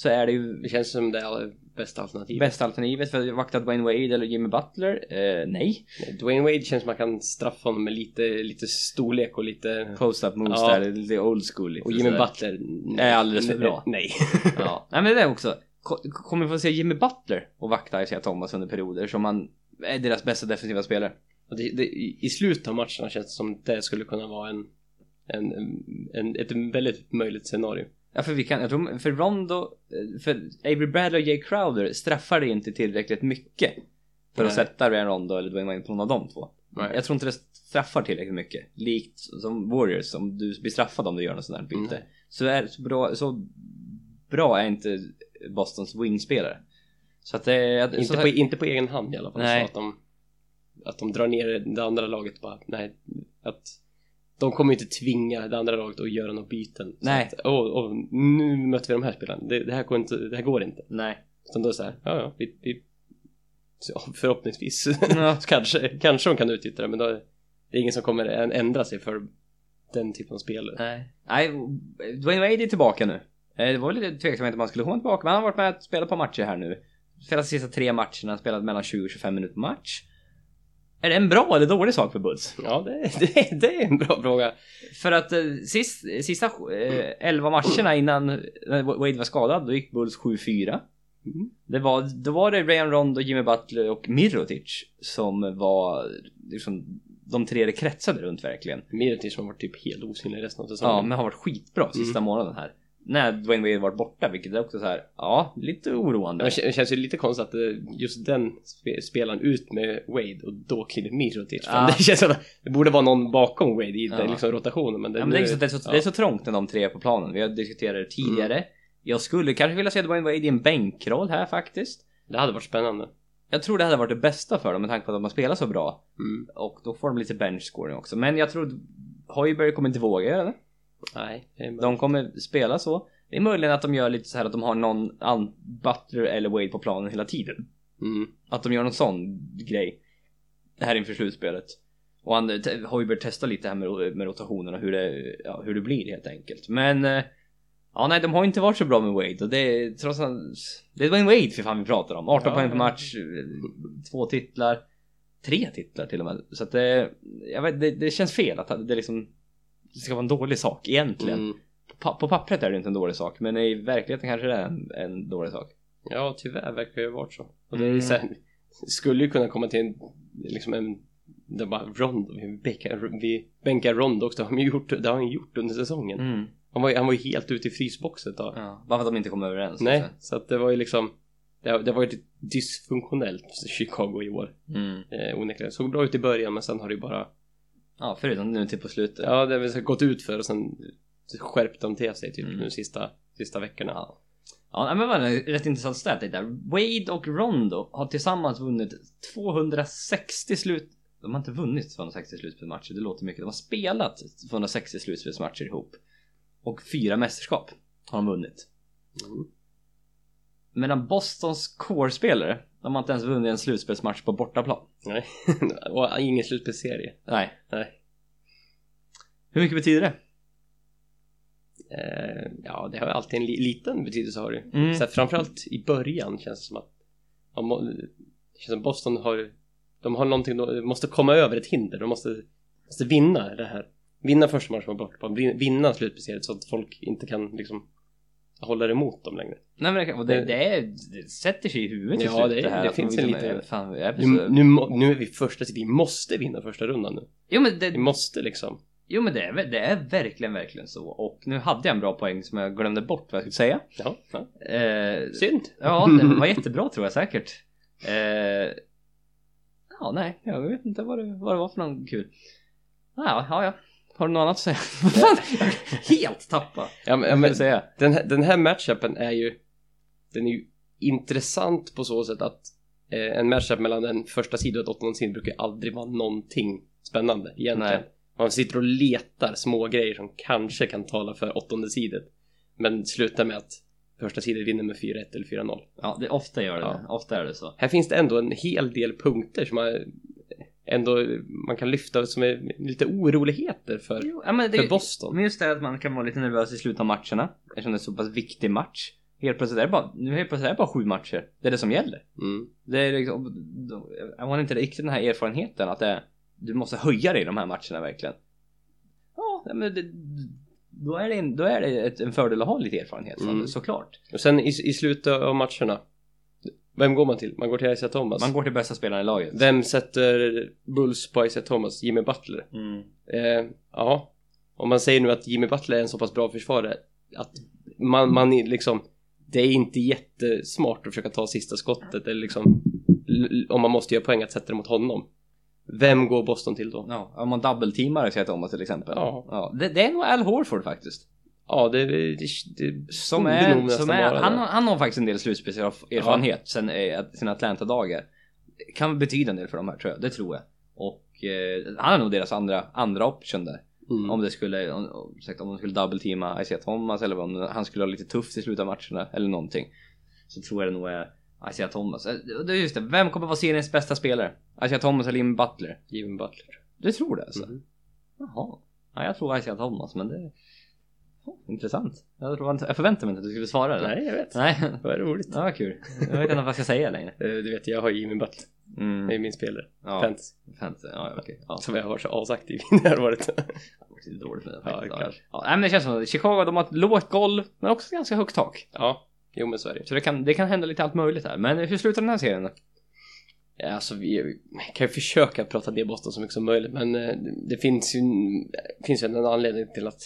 Speaker 1: Så är det ju
Speaker 2: Det känns som det är bästa alternativet.
Speaker 1: bästa alternativet för att vakta Dwayne Wade eller Jimmy Butler. Eh, nej.
Speaker 2: Dwayne Wade känns som man kan straffa honom med lite, lite storlek och lite...
Speaker 1: Post-up moves
Speaker 2: Ja.
Speaker 1: där, lite old school lite
Speaker 2: Och Jimmy
Speaker 1: sådär.
Speaker 2: Butler...
Speaker 1: Är alldeles för bra.
Speaker 2: Nej.
Speaker 1: Ja, nej men det är också. Ko- Kommer vi få se Jimmy Butler och vakta Isaiah Thomas under perioder som han är deras bästa defensiva spelare.
Speaker 2: Och det, det, i, I slutet av matcherna känns det som det skulle kunna vara en, en, en, ett väldigt möjligt scenario.
Speaker 1: Ja för vi kan, jag tror, för Rondo, eh, för Avery Bradley och Jay Crowder straffar det inte tillräckligt mycket. För att
Speaker 2: Nej.
Speaker 1: sätta Ryan Rondo eller Dwayne Wade på någon av de två.
Speaker 2: Nej.
Speaker 1: Jag tror inte det straffar tillräckligt mycket. Likt som Warriors, om du blir straffad om du gör något sånt där byte.
Speaker 2: Mm.
Speaker 1: Så, är, så, bra, så bra är inte Bostons wingspelare. Så att det är...
Speaker 2: Inte,
Speaker 1: så
Speaker 2: på, inte på egen hand i alla fall.
Speaker 1: Nej.
Speaker 2: Så att de, att de drar ner det andra laget bara, nej. Att de kommer inte tvinga det andra laget att göra några byten.
Speaker 1: Nej.
Speaker 2: Att, åh, åh, nu möter vi de här spelarna. Det, det, här går inte, det här går inte.
Speaker 1: Nej.
Speaker 2: Utan då är det så här, ja ja, vi, vi förhoppningsvis
Speaker 1: Ja.
Speaker 2: kanske, kanske de kan utnyttja det men då är det ingen som kommer än- ändra sig för den typen av spel.
Speaker 1: Nej. Nej, Dwayne Wade är tillbaka nu. Eh, Det var lite tveksamhet om han skulle komma tillbaka, men han har varit med och spelat på matcher här nu. Spelat de sista tre matcherna, spelat mellan 20 och 25 minuter match. Är det en bra eller dålig sak för Bulls?
Speaker 2: Ja, det, det, det är en bra fråga.
Speaker 1: För att eh, sist, sista eh, 11 matcherna innan Wade var skadad, då gick Bulls 7-4.
Speaker 2: Mm.
Speaker 1: Det var, då var det Ryan Rondo, Jimmy Butler och Mirotic som var liksom, de tre det kretsade runt verkligen.
Speaker 2: Mirotic som har varit typ helt osynlig resten av säsongen.
Speaker 1: Ja, men har varit skitbra sista
Speaker 2: Mm.
Speaker 1: månaden här. När Dwayne Wade varit borta, vilket är också så här, ja, lite oroande.
Speaker 2: Det kän- känns ju lite konstigt att eh, just den spe- spelaren ut med Wade och då kliver Mirotic.
Speaker 1: Ja.
Speaker 2: Det känns som att det borde vara någon bakom Wade i
Speaker 1: Ja.
Speaker 2: den liksom rotationen. Men det,
Speaker 1: Ja, men det, är så, det, är så,
Speaker 2: ja.
Speaker 1: det är så trångt när de tre är på planen. Vi har diskuterat det tidigare. Jag skulle kanske vilja se Dwayne Wade i en bänkroll här faktiskt.
Speaker 2: det hade varit spännande.
Speaker 1: Jag tror det hade varit det bästa för dem med tanke på att de spelar så bra.
Speaker 2: Mm.
Speaker 1: Och då får de lite bench scoring också. Men jag tror Hoiberg kommer inte våga göra det.
Speaker 2: Nej,
Speaker 1: De kommer spela så. Det är möjligen att de gör lite så här att de har någon an- Butler eller Wade på planen hela tiden.
Speaker 2: Mm.
Speaker 1: Att de gör någon sån grej. Här inför slutspelet. Och han, te- Hoiberg testar lite här med, med rotationerna hur det, ja, hur det blir helt enkelt. Men eh, Ja nej de har inte varit så bra med Wade och det är trots allt Det är Dwayne Wade för fan vi pratar om 18
Speaker 2: Ja,
Speaker 1: poäng per match Två titlar tre titlar till och med. Så att det, jag vet, det, det känns fel att det liksom det ska vara en dålig sak egentligen.
Speaker 2: Mm.
Speaker 1: På, på pappret är det inte en dålig sak, men i verkligheten kanske det är en, en dålig sak.
Speaker 2: Ja, tyvärr verkar det ju ha varit så. Och det är
Speaker 1: Mm.
Speaker 2: så här, skulle ju kunna komma till en, liksom en, det bara Rondo, vi bänkar, vi bänkar Rondo också, det har gjort, det har han gjort under säsongen.
Speaker 1: Mm.
Speaker 2: Han, var, han var ju helt ute i frysboxen tag.
Speaker 1: Ja, bara för att de inte kom överens.
Speaker 2: Nej,
Speaker 1: liksom.
Speaker 2: så att det var ju liksom, det, det var ju dysfunktionellt Chicago i år.
Speaker 1: Mm.
Speaker 2: Eh, onekligen. Såg bra ut i början men sen har det ju bara,
Speaker 1: Ja, förutom nu till på slutet.
Speaker 2: ja det har väl gått ut för och sen skärpte de till sig typ
Speaker 1: Mm.
Speaker 2: nu sista, sista veckorna.
Speaker 1: Ja. Ja, men var en rätt intressant stat där. Wade och Rondo har tillsammans vunnit 260 slut... De har inte vunnit 260 slutspelsmatcher, det låter mycket. De har spelat 260 slutspelsmatcher ihop. Och fyra mästerskap har de vunnit.
Speaker 2: Mm.
Speaker 1: Medan Bostons core-spelare, de har inte ens vunnit en slutspelsmatch på bortaplan.
Speaker 2: Nej, och ingen slutspelsserie.
Speaker 1: Nej.
Speaker 2: Nej.
Speaker 1: Hur mycket betyder det?
Speaker 2: Eh, ja, det har alltid en li- liten betydelse har det.
Speaker 1: Mm.
Speaker 2: Så här, framförallt i början känns det som att må, det känns som Boston har de har någonting, de måste komma över ett hinder. De måste, måste vinna det här. Vinna första matchen på bortaplan, vin- vinna slutspelseriet så att folk inte kan liksom hålla emot dem längre.
Speaker 1: Nej men det, och det, det, är, det sätter sig i huvudet
Speaker 2: Ja,
Speaker 1: slut
Speaker 2: det-
Speaker 1: här.
Speaker 2: det finns en
Speaker 1: liksom
Speaker 2: liten-
Speaker 1: Fan,
Speaker 2: Nu, nu, nu är vi första, vi måste vinna första rundan nu.
Speaker 1: Jo men det,
Speaker 2: Vi måste liksom.
Speaker 1: Jo men det är, det är verkligen, verkligen så. Och nu hade jag en bra poäng som jag glömde bort vad jag skulle säga.
Speaker 2: Ja, ja.
Speaker 1: Eh,
Speaker 2: synd.
Speaker 1: ja, det var jättebra tror jag säkert. Eh, ja, nej, jag vet inte vad det, vad det var för någon kul. Ja, ja, ja. Har du något annat att säga? Helt tappa.
Speaker 2: Ja, men, men,
Speaker 1: säga.
Speaker 2: den, här, den här matchupen är ju den är ju intressant på så sätt att eh, en matchup mellan en första sidan och ett åttonde sidan brukar aldrig vara någonting spännande egentligen.
Speaker 1: Nej.
Speaker 2: Man sitter och letar små grejer som kanske kan tala för åttonde sidan men slutar med att första sidan vinner med 4-1 eller 4-0.
Speaker 1: Ja, det, ofta gör det
Speaker 2: Ja.
Speaker 1: Ofta är det så.
Speaker 2: Här finns det ändå en hel del punkter som man ändå man kan lyfta som är lite oroligheter för,
Speaker 1: Jo, ja, det,
Speaker 2: för Boston.
Speaker 1: Men just det att man kan vara lite nervös i slutet av matcherna. Eftersom det är så pass viktig match. Helt plötsligt är det bara, nu helt plötsligt är det bara sju matcher. Det är det som gäller.
Speaker 2: Mm.
Speaker 1: Det är liksom, jag har inte riktigt den här erfarenheten att det du måste höja dig i de här matcherna verkligen. Ja, men det, då är det, en, då är det ett, en fördel att ha lite erfarenhet
Speaker 2: Mm.
Speaker 1: såklart.
Speaker 2: Och sen i, i slutet av matcherna vem går man till? Man går till Isaiah Thomas.
Speaker 1: Man går till bästa spelaren i laget.
Speaker 2: Vem sätter Bulls på Isaiah Thomas? Jimmy Butler.
Speaker 1: Mm.
Speaker 2: Eh, ja, om man säger nu att Jimmy Butler är en så pass bra försvarare att man, man liksom det är inte jättesmart att försöka ta sista skottet eller liksom om man måste göra poäng att sätta det mot honom. Vem går Boston till då?
Speaker 1: Ja, om man double-teamar Isaiah Thomas till exempel.
Speaker 2: Ja.
Speaker 1: ja det, det är nog Al Horford faktiskt.
Speaker 2: Ja, det, det, det
Speaker 1: Som är, som är han, han har faktiskt en del slutspelserfarenhet sen eh, sina Atlanta-dagar. Kan betyda en del för de här tror jag, det tror jag. Och eh, han är nog deras andra, andra option där.
Speaker 2: Mm.
Speaker 1: Om det skulle, om, om, de skulle double-teama Isaiah Thomas eller om han skulle ha lite tufft i slutet av matcherna eller någonting. Så tror jag det nog är Isaiah Thomas. Eh, Det är just det, vem kommer vara seriens bästa spelare? Isaiah Thomas eller Jimmy Butler?
Speaker 2: Jimmy Butler.
Speaker 1: Du tror det alltså?
Speaker 2: Mhm.
Speaker 1: Jaha. Ja, jag tror Isaiah Thomas men det... Oh, intressant. Jag, tror, jag förväntade mig inte att du skulle svara det.
Speaker 2: Nej, jag vet.
Speaker 1: Nej.
Speaker 2: Vad roligt.
Speaker 1: Ja, kul. Jag vet inte vad jag ska säga längre.
Speaker 2: Eh, Du vet, jag har Jimmy Butler. Det är
Speaker 1: Mm.
Speaker 2: min spelare.
Speaker 1: Ja,
Speaker 2: Fantasy.
Speaker 1: fantasy. Ja, okej. Ja,
Speaker 2: Som jag har varit så asaktiv i
Speaker 1: lite dåligt med det
Speaker 2: Ja,
Speaker 1: faktiskt. Ja,
Speaker 2: kanske.
Speaker 1: ja, nej, men det känns som att Chicago, de har ett lågt golv, men också ganska högt tak.
Speaker 2: ja, jo men så är det.
Speaker 1: Så det kan, det kan hända lite allt möjligt här. Men hur slutar den här serien då?
Speaker 2: Ja, alltså vi vi kan ju försöka prata ner Boston så mycket som möjligt men eh, det finns ju, finns ju en anledning till att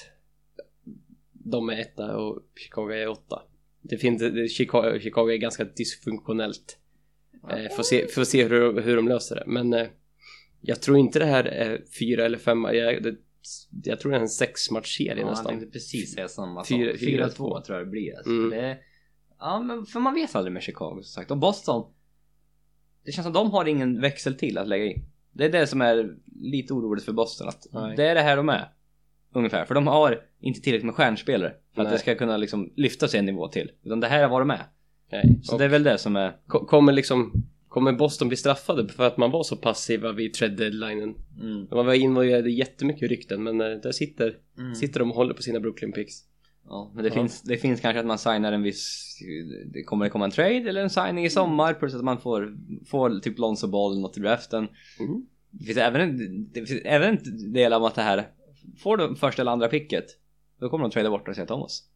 Speaker 2: de är etta och Chicago är åtta. Det finns, Chicago, Chicago är ganska dysfunktionellt. Eh, får, se, får se hur, hur de löser det. Men eh, jag tror inte det här är fyra eller femma. Jag, det, jag tror det är en sexmatchserie
Speaker 1: Ja, jag
Speaker 2: nästan.
Speaker 1: tänkte precis säga samma
Speaker 2: Fyra-
Speaker 1: sak.
Speaker 2: fyra,
Speaker 1: 4-2 tror jag det blir. Alltså.
Speaker 2: Mm.
Speaker 1: Det, ja, men för man vet aldrig med Chicago som sagt. Och Boston, det känns som de har ingen växel till att lägga i. Det är det som är lite oroligt för Boston. Att
Speaker 2: Nej.
Speaker 1: det är det här de är. Ungefär. För de har inte tillräckligt med stjärnspelare för att
Speaker 2: Nej.
Speaker 1: det ska kunna liksom lyfta sig en nivå till. Utan det här är vad de är.
Speaker 2: Nej.
Speaker 1: Så
Speaker 2: Och
Speaker 1: det är väl det som är...
Speaker 2: ko- kommer liksom Kommer Boston bli straffade för att man var så passiva vid trade deadlinen?
Speaker 1: Mm.
Speaker 2: Man var involverad i jättemycket rykten men eh, där sitter,
Speaker 1: Mm.
Speaker 2: sitter de och håller på sina Brooklyn picks.
Speaker 1: Ja, men det,
Speaker 2: Ja.
Speaker 1: finns, det finns kanske att man signar en viss... Det kommer det komma en trade eller en signing i sommar plus att man får, får typ Lonzo Ball eller något i draften.
Speaker 2: Mm.
Speaker 1: Det finns även en, det finns även en del om att det här Får du första eller andra picket Då kommer de trada bort och säga Thomas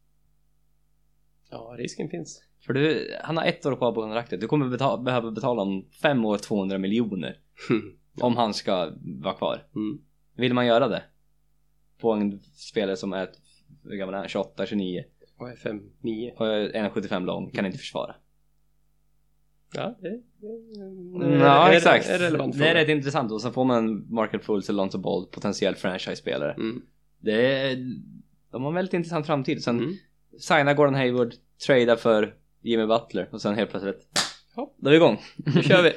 Speaker 2: Ja, risken finns.
Speaker 1: För du, han har ett år kvar på kontraktet Du kommer betala, behöva betala om fem år 200 miljoner Om han ska vara kvar
Speaker 2: Mm.
Speaker 1: Vill man göra det? På en spelare som är hur gammal är han? 28, 29
Speaker 2: Vad är 5, 9?
Speaker 1: och är 1,75 lång, kan inte försvara
Speaker 2: Ja, det, det,
Speaker 1: Ja
Speaker 2: är,
Speaker 1: exakt,
Speaker 2: Är, är relevant
Speaker 1: det är rätt intressant och så får man Market Fultz eller Lonzo Ball potentiell franchise-spelare
Speaker 2: Mm.
Speaker 1: Det är, de har en väldigt intressant framtid sen
Speaker 2: Mm.
Speaker 1: signa Gordon Hayward, trada för Jimmy Butler och sen helt plötsligt
Speaker 2: Ja.
Speaker 1: Då är vi igång.
Speaker 2: Nu kör vi!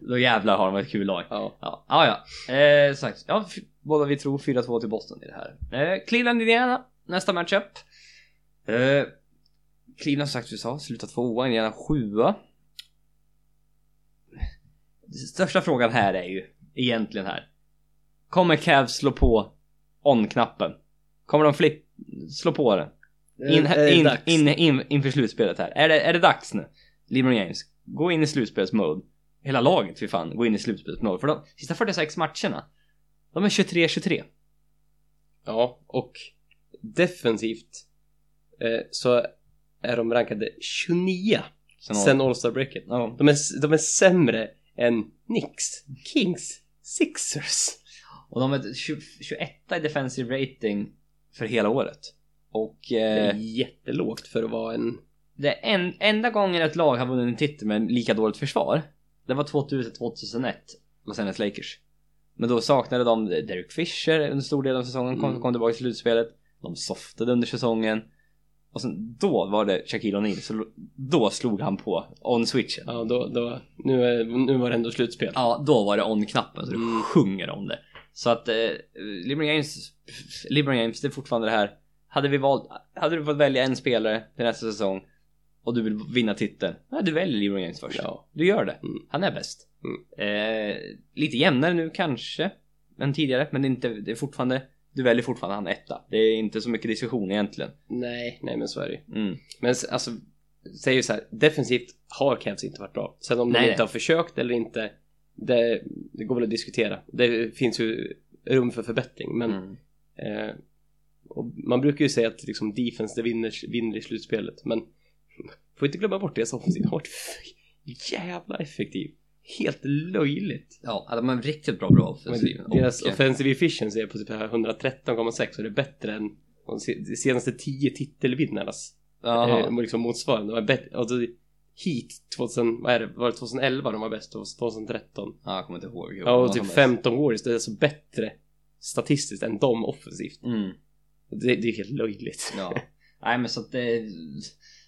Speaker 1: Då jävlar har de ett kul lag.
Speaker 2: ja.
Speaker 1: Ja, ja. ja. Eh, sagt. Ja, båda vi tror 4-2 till Boston i det här. Eh, Cleveland Indiana, nästa matchup. Eh, Cleveland som sagt vi sa, slutar tvåa, Indiana sjua. Största frågan här är ju egentligen här. Kommer Cavs slå på on-knappen? Kommer de flipp, slå på den? In, in, in, in, inför slutspelet här. Är det, är det dags nu? LeBron James, gå in i slutspelsmode. Hela laget, fy fan, gå in i slutspelsmode. För de sista 46 matcherna, de är 23-23.
Speaker 2: Ja, och defensivt eh, så är de rankade 29
Speaker 1: Sen,
Speaker 2: sen All-Star-breaket.
Speaker 1: ja.
Speaker 2: De är, de är sämre än Knicks, Kings, Sixers.
Speaker 1: Och de är 20, 21 i defensive rating för hela året. Och
Speaker 2: Det är
Speaker 1: eh,
Speaker 2: jättelågt för att vara en...
Speaker 1: det är en, enda gången ett lag har vunnit en titel med lika dåligt försvar, det var 2000-2001, Los Angeles Lakers. Men då saknade de Derek Fisher under stor del av säsongen, kom,
Speaker 2: Mm.
Speaker 1: kom tillbaka i slutspelet. De softade under säsongen. Och sen då var det Shaquille O'Neal, så då slog han på on-switchen.
Speaker 2: Ja, då, då, nu, är, nu var det ändå slutspel.
Speaker 1: Ja, då var det on-knappen så det
Speaker 2: Mm.
Speaker 1: sjunger om det. Så att eh, LeBron James, LeBron James, det är fortfarande det här. Hade vi valt, hade du fått välja en spelare till nästa säsong och du vill vinna titeln, ja, du väljer LeBron James först.
Speaker 2: Ja.
Speaker 1: Du gör det.
Speaker 2: Mm.
Speaker 1: Han är bäst. Eh, lite jämnare nu kanske än tidigare, men det är, inte, det är fortfarande, du väljer fortfarande han etta. Det är inte så mycket diskussion egentligen.
Speaker 2: Nej, nej men så är det.
Speaker 1: Mm.
Speaker 2: Men alltså, säger ju så här, defensivt har Cavs inte varit bra. Sen om
Speaker 1: Nej,
Speaker 2: de
Speaker 1: nej.
Speaker 2: inte har försökt eller inte, det, det går väl att diskutera. Det finns ju rum för förbättring, men
Speaker 1: Mm.
Speaker 2: eh, man brukar ju säga att liksom defense det vinner, vinner i slutspelet, men får inte glömma bort deras offensiv har varit jävla effektiv. Helt löjligt.
Speaker 1: Ja, de är riktigt bra bra offensiv.
Speaker 2: deras
Speaker 1: Och,
Speaker 2: offensive efficiency är på typ här 113,6 och det är bättre än de se- de senaste 10 titelvinnarnas eh, liksom motsvarande. De var bättre, alltså, Heat 2000, vad är det, var det 2011 de var bäst och 2013?
Speaker 1: Ja, jag kommer inte ihåg.
Speaker 2: Ja, och typ 15 Warriors, det är alltså bättre statistiskt än de offensivt.
Speaker 1: Mm.
Speaker 2: Det, det är helt löjligt.
Speaker 1: Ja. Nej men så att det...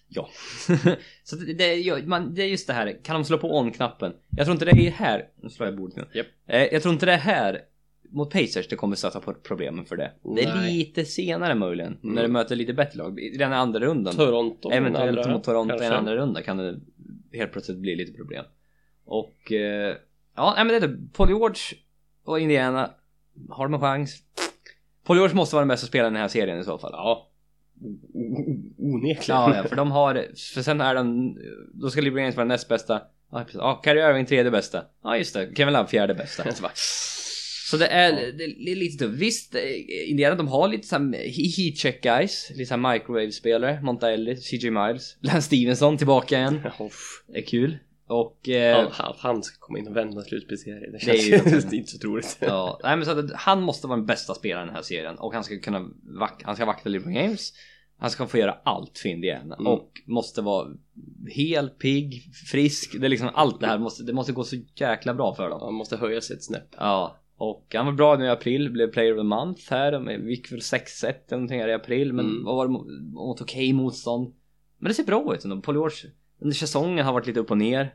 Speaker 1: Ja. så det, det, ja, man, det är just det här, kan de slå på on-knappen? Jag tror inte det är här, nu slår jag bordet nu.
Speaker 2: Japp.
Speaker 1: Eh, jag tror inte det är här mot Pacers det kommer stöta på problemen för det. Det är
Speaker 2: Nej.
Speaker 1: lite senare möjligen,
Speaker 2: Mm.
Speaker 1: när du möter lite bättre lag. I den andra rundan.
Speaker 2: Toronto.
Speaker 1: Eventuellt
Speaker 2: andra,
Speaker 1: mot Toronto i en andra runda kan det helt plötsligt bli lite problem. Och eh, ja, men det är det. Paul George och Indiana, har de en chans? Paul George måste vara den bästa spelaren i den här serien i så fall.
Speaker 2: Ja. Onekligen.
Speaker 1: Ja, ja, för de har, för sen är den, då ska James vara näst bästa. Ja. Ja, Kyrie Irving tredje bästa. Ja, just det. Kevin Love fjärde bästa. Så, det är, det är lite tufft. Visst, eh, Indiana de har lite såhär heat check guys, lite såhär microwave-spelare. Montaelli, CJ Miles, Lance Stevenson tillbaka igen. Det är kul. Och... Eh,
Speaker 2: Han, han, han ska komma in och vända slutspelsserien. Det
Speaker 1: Det är
Speaker 2: känns
Speaker 1: ju-
Speaker 2: inte så troligt.
Speaker 1: Ja, nej men så att han måste vara den bästa spelaren i den här serien och han ska kunna vack, han ska vakta LeBron James. Han ska få göra allt för Indiana
Speaker 2: Mm.
Speaker 1: och måste vara hel, pigg, frisk. Det är liksom allt det här måste, det måste gå så jäkla bra för dem.
Speaker 2: Han måste höja sig ett snäpp.
Speaker 1: Ja, och han var bra nu i april, blev player of the month här. De gick väl 6-1 eller någonting här i april, men
Speaker 2: Mm.
Speaker 1: vad var det mo- mot okej motstånd? Men det ser bra ut ändå. Paul George under säsongen har varit lite upp och ner.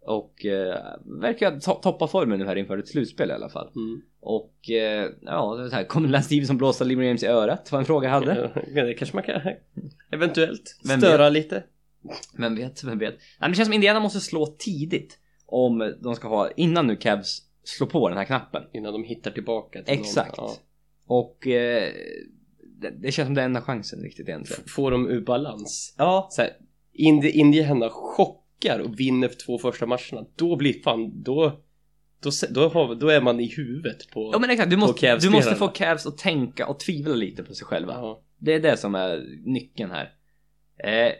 Speaker 1: Och eh, verkar to- toppa formen nu här inför ett slutspel i alla fall.
Speaker 2: Mm.
Speaker 1: Och eh, ja, här, kommer Lance Stevenson blåsa LeBron James i örat? var en fråga jag hade.
Speaker 2: Ja, det kanske man kan eventuellt
Speaker 1: Vem
Speaker 2: störa lite.
Speaker 1: Vem vet, vem vet. Nej, men det känns som Indiana måste slå tidigt. Om de ska ha, innan nu Cavs slår på den här knappen.
Speaker 2: Innan de hittar tillbaka till
Speaker 1: Exakt.
Speaker 2: Någon. Ja.
Speaker 1: Och eh, det, det känns som är enda chansen riktigt egentligen.
Speaker 2: F- Får de ur balans.
Speaker 1: Ja.
Speaker 2: Så här, Indi- Indiana chockar och vinner för två första matcherna. Då blir fan, då, då, då, har, då är man i huvudet på...
Speaker 1: Ja men exakt, du måste, du måste få Cavs att tänka och tvivla lite på sig själva.
Speaker 2: Ja.
Speaker 1: Det är det som är nyckeln här. Eh,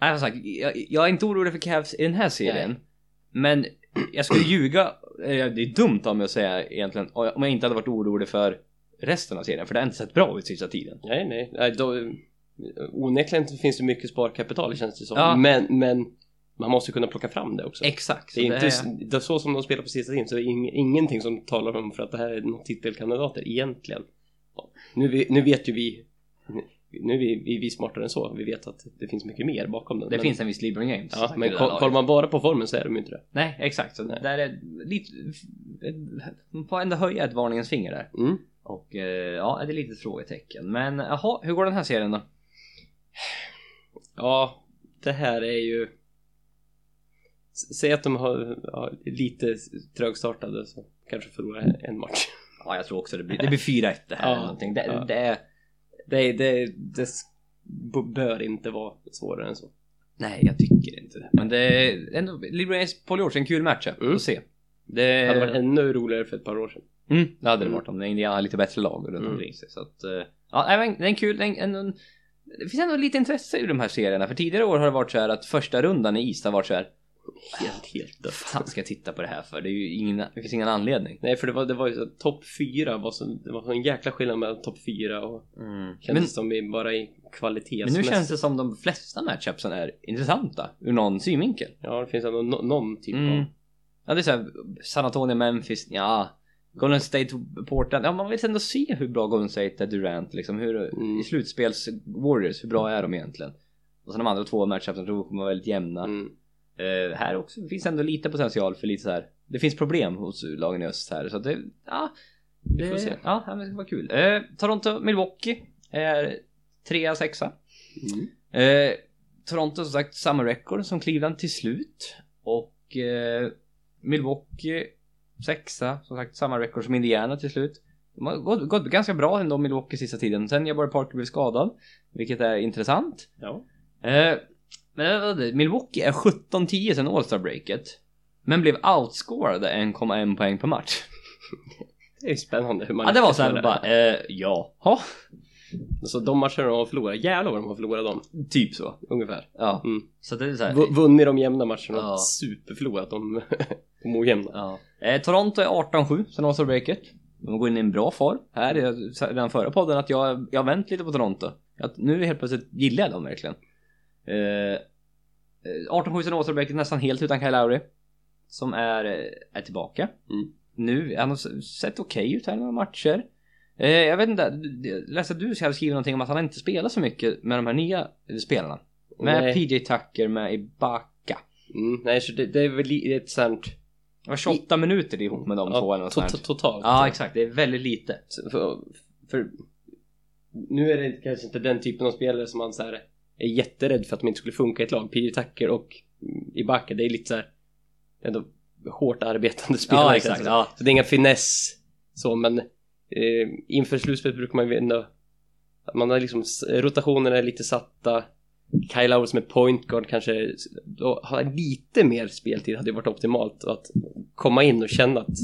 Speaker 1: nej, som sagt, jag, jag är inte orolig för Cavs i den här serien. Men jag skulle ljuga, eh, det är dumt av mig att säga egentligen, om jag inte hade varit orolig för resten av serien. För det har inte sett bra ut sista tiden.
Speaker 2: Nej, nej. nej då, onekligen finns det mycket sparkapital känns det som.
Speaker 1: Ja.
Speaker 2: Men, men man måste kunna plocka fram det också.
Speaker 1: Exakt.
Speaker 2: det är inte s- det är så som de spelar på sista tiden så är det ing, ingenting som talar om för att det här är någon titelkandidater egentligen. Ja. Nu, nu vet ju vi nu är vi, vi, vi är smartare än så. Vi vet att det finns mycket mer bakom den.
Speaker 1: Det
Speaker 2: men,
Speaker 1: finns en viss LeBron James. som
Speaker 2: Ja, men
Speaker 1: det
Speaker 2: kollar man bara på formen så är de ju inte det.
Speaker 1: Nej, exakt. Så
Speaker 2: Nej.
Speaker 1: där är lite... Man får ändå höja ett varningens finger där.
Speaker 2: Mm.
Speaker 1: Och eh, ja, det är lite ett frågetecken. Men jaha, hur går den här serien då?
Speaker 2: Ja, det här är ju... Säg att de har ja, lite trögstartade så kanske förlorar en match.
Speaker 1: Ja, jag tror också det blir, det blir 4-1 det här
Speaker 2: Ja,
Speaker 1: eller någonting. Det,
Speaker 2: ja.
Speaker 1: det är...
Speaker 2: Det, det, det bör inte vara svårare än så.
Speaker 1: Nej, jag tycker inte det. Men det är ändå... James Paul George, en kul match
Speaker 2: Mm.
Speaker 1: att se. Det,
Speaker 2: Det hade varit ännu roligare för ett par år sedan.
Speaker 1: mm, det hade det
Speaker 2: Mm.
Speaker 1: varit om Indiana hade lite bättre lag runt
Speaker 2: Mm.
Speaker 1: omkring sig. Så att... eh, Ja, det är en kul... En, en, en, det finns ändå lite intresse i de här serierna. För tidigare år har det varit så här att första rundan i East har varit så här...
Speaker 2: Helt, helt dött.
Speaker 1: fan ska jag titta på det här för? Det, är ju ingen, det finns ingen anledning.
Speaker 2: Nej, för det var, det var ju så topp fyra var så, det var så en jäkla skillnad mellan topp fyra och
Speaker 1: Men,
Speaker 2: kändes som i, bara i kvalitet.
Speaker 1: men nu känns det som de flesta matchupsen är intressanta ur någon synvinkel.
Speaker 2: Ja, det finns ändå no, någon typ
Speaker 1: Mm.
Speaker 2: av...
Speaker 1: Ja, det är såhär San Antonio, Memphis, ja. Golden State, Portland. Ja, man vill ändå se hur bra Golden State är Durant liksom. Hur,
Speaker 2: Mm.
Speaker 1: I slutspels Warriors, hur bra är de egentligen? Och sen de andra två matchupsen tror jag kommer vara väldigt jämna.
Speaker 2: Mm.
Speaker 1: Eh, här också finns ändå lite potential för lite så här. Det finns problem hos lagen i öst här så att det, ja.
Speaker 2: Vi får
Speaker 1: det-
Speaker 2: se.
Speaker 1: Ja, det ska vara kul. Eh, Toronto, Milwaukee är trea, sexa.
Speaker 2: Mm.
Speaker 1: Eh, Toronto som sagt samma record som Cleveland till slut. Och Milwaukee sexa, som sagt samma record som Indiana till slut. De har gått, gått ganska bra ändå Milwaukee sista tiden. Sen Jabari Parker blev skadad. Vilket är intressant.
Speaker 2: Ja.
Speaker 1: Eh, men det? Milwaukee är 17-10 sen All-Star breaket. Men blev outscorade 1,1 poäng per match.
Speaker 2: Det är ju spännande hur man
Speaker 1: Ja det var såhär bara, eh, ja. Ha,
Speaker 2: Så de matcherna de har förlorat, jävlar vad de har förlorat dem.
Speaker 1: typ så.
Speaker 2: Ungefär.
Speaker 1: Ja.
Speaker 2: Mm.
Speaker 1: Så det är såhär.
Speaker 2: V- vunnit de jämna matcherna
Speaker 1: Ja.
Speaker 2: och superförlorat de, de ojämna.
Speaker 1: Ja. Eh, Toronto är 18-7 sen All-Star breaket. De går in i en bra form. Här, jag sa redan förra podden att jag, jag har vänt lite på Toronto. Att nu helt plötsligt gillar jag dem verkligen. Eh, eh, 18-7 sen All-Star breaket nästan helt utan Kyle Lowry. Som är, eh, är tillbaka.
Speaker 2: Mm.
Speaker 1: Nu, han har sett okej ut här i några matcher. Eh, jag vet inte, jag läste att du hade skrivit någonting om att han inte spelar så mycket med de här nya spelarna. Med
Speaker 2: Nej.
Speaker 1: PJ Tucker, med Ibaka.
Speaker 2: Mm, nej, så det, det är väl li- ett sånt...
Speaker 1: Det var 28 minuter ihop med de två eller något
Speaker 2: to-
Speaker 1: sånt.
Speaker 2: Totalt.
Speaker 1: Ja, exakt. Det är väldigt lite.
Speaker 2: För, för nu är det kanske inte den typen av spelare som man så här är jätterädd för att de inte skulle funka i ett lag. PJ Tucker och Ibaka, det är lite så här ändå hårt arbetande spelare.
Speaker 1: Ja, exakt. Ja.
Speaker 2: Så det är inga finess så, men eh, inför slutspelet brukar man ju ändå man har liksom rotationerna är lite satta. Kyle Lowry som är point guard kanske har lite mer speltid hade ju varit optimalt att komma in och känna att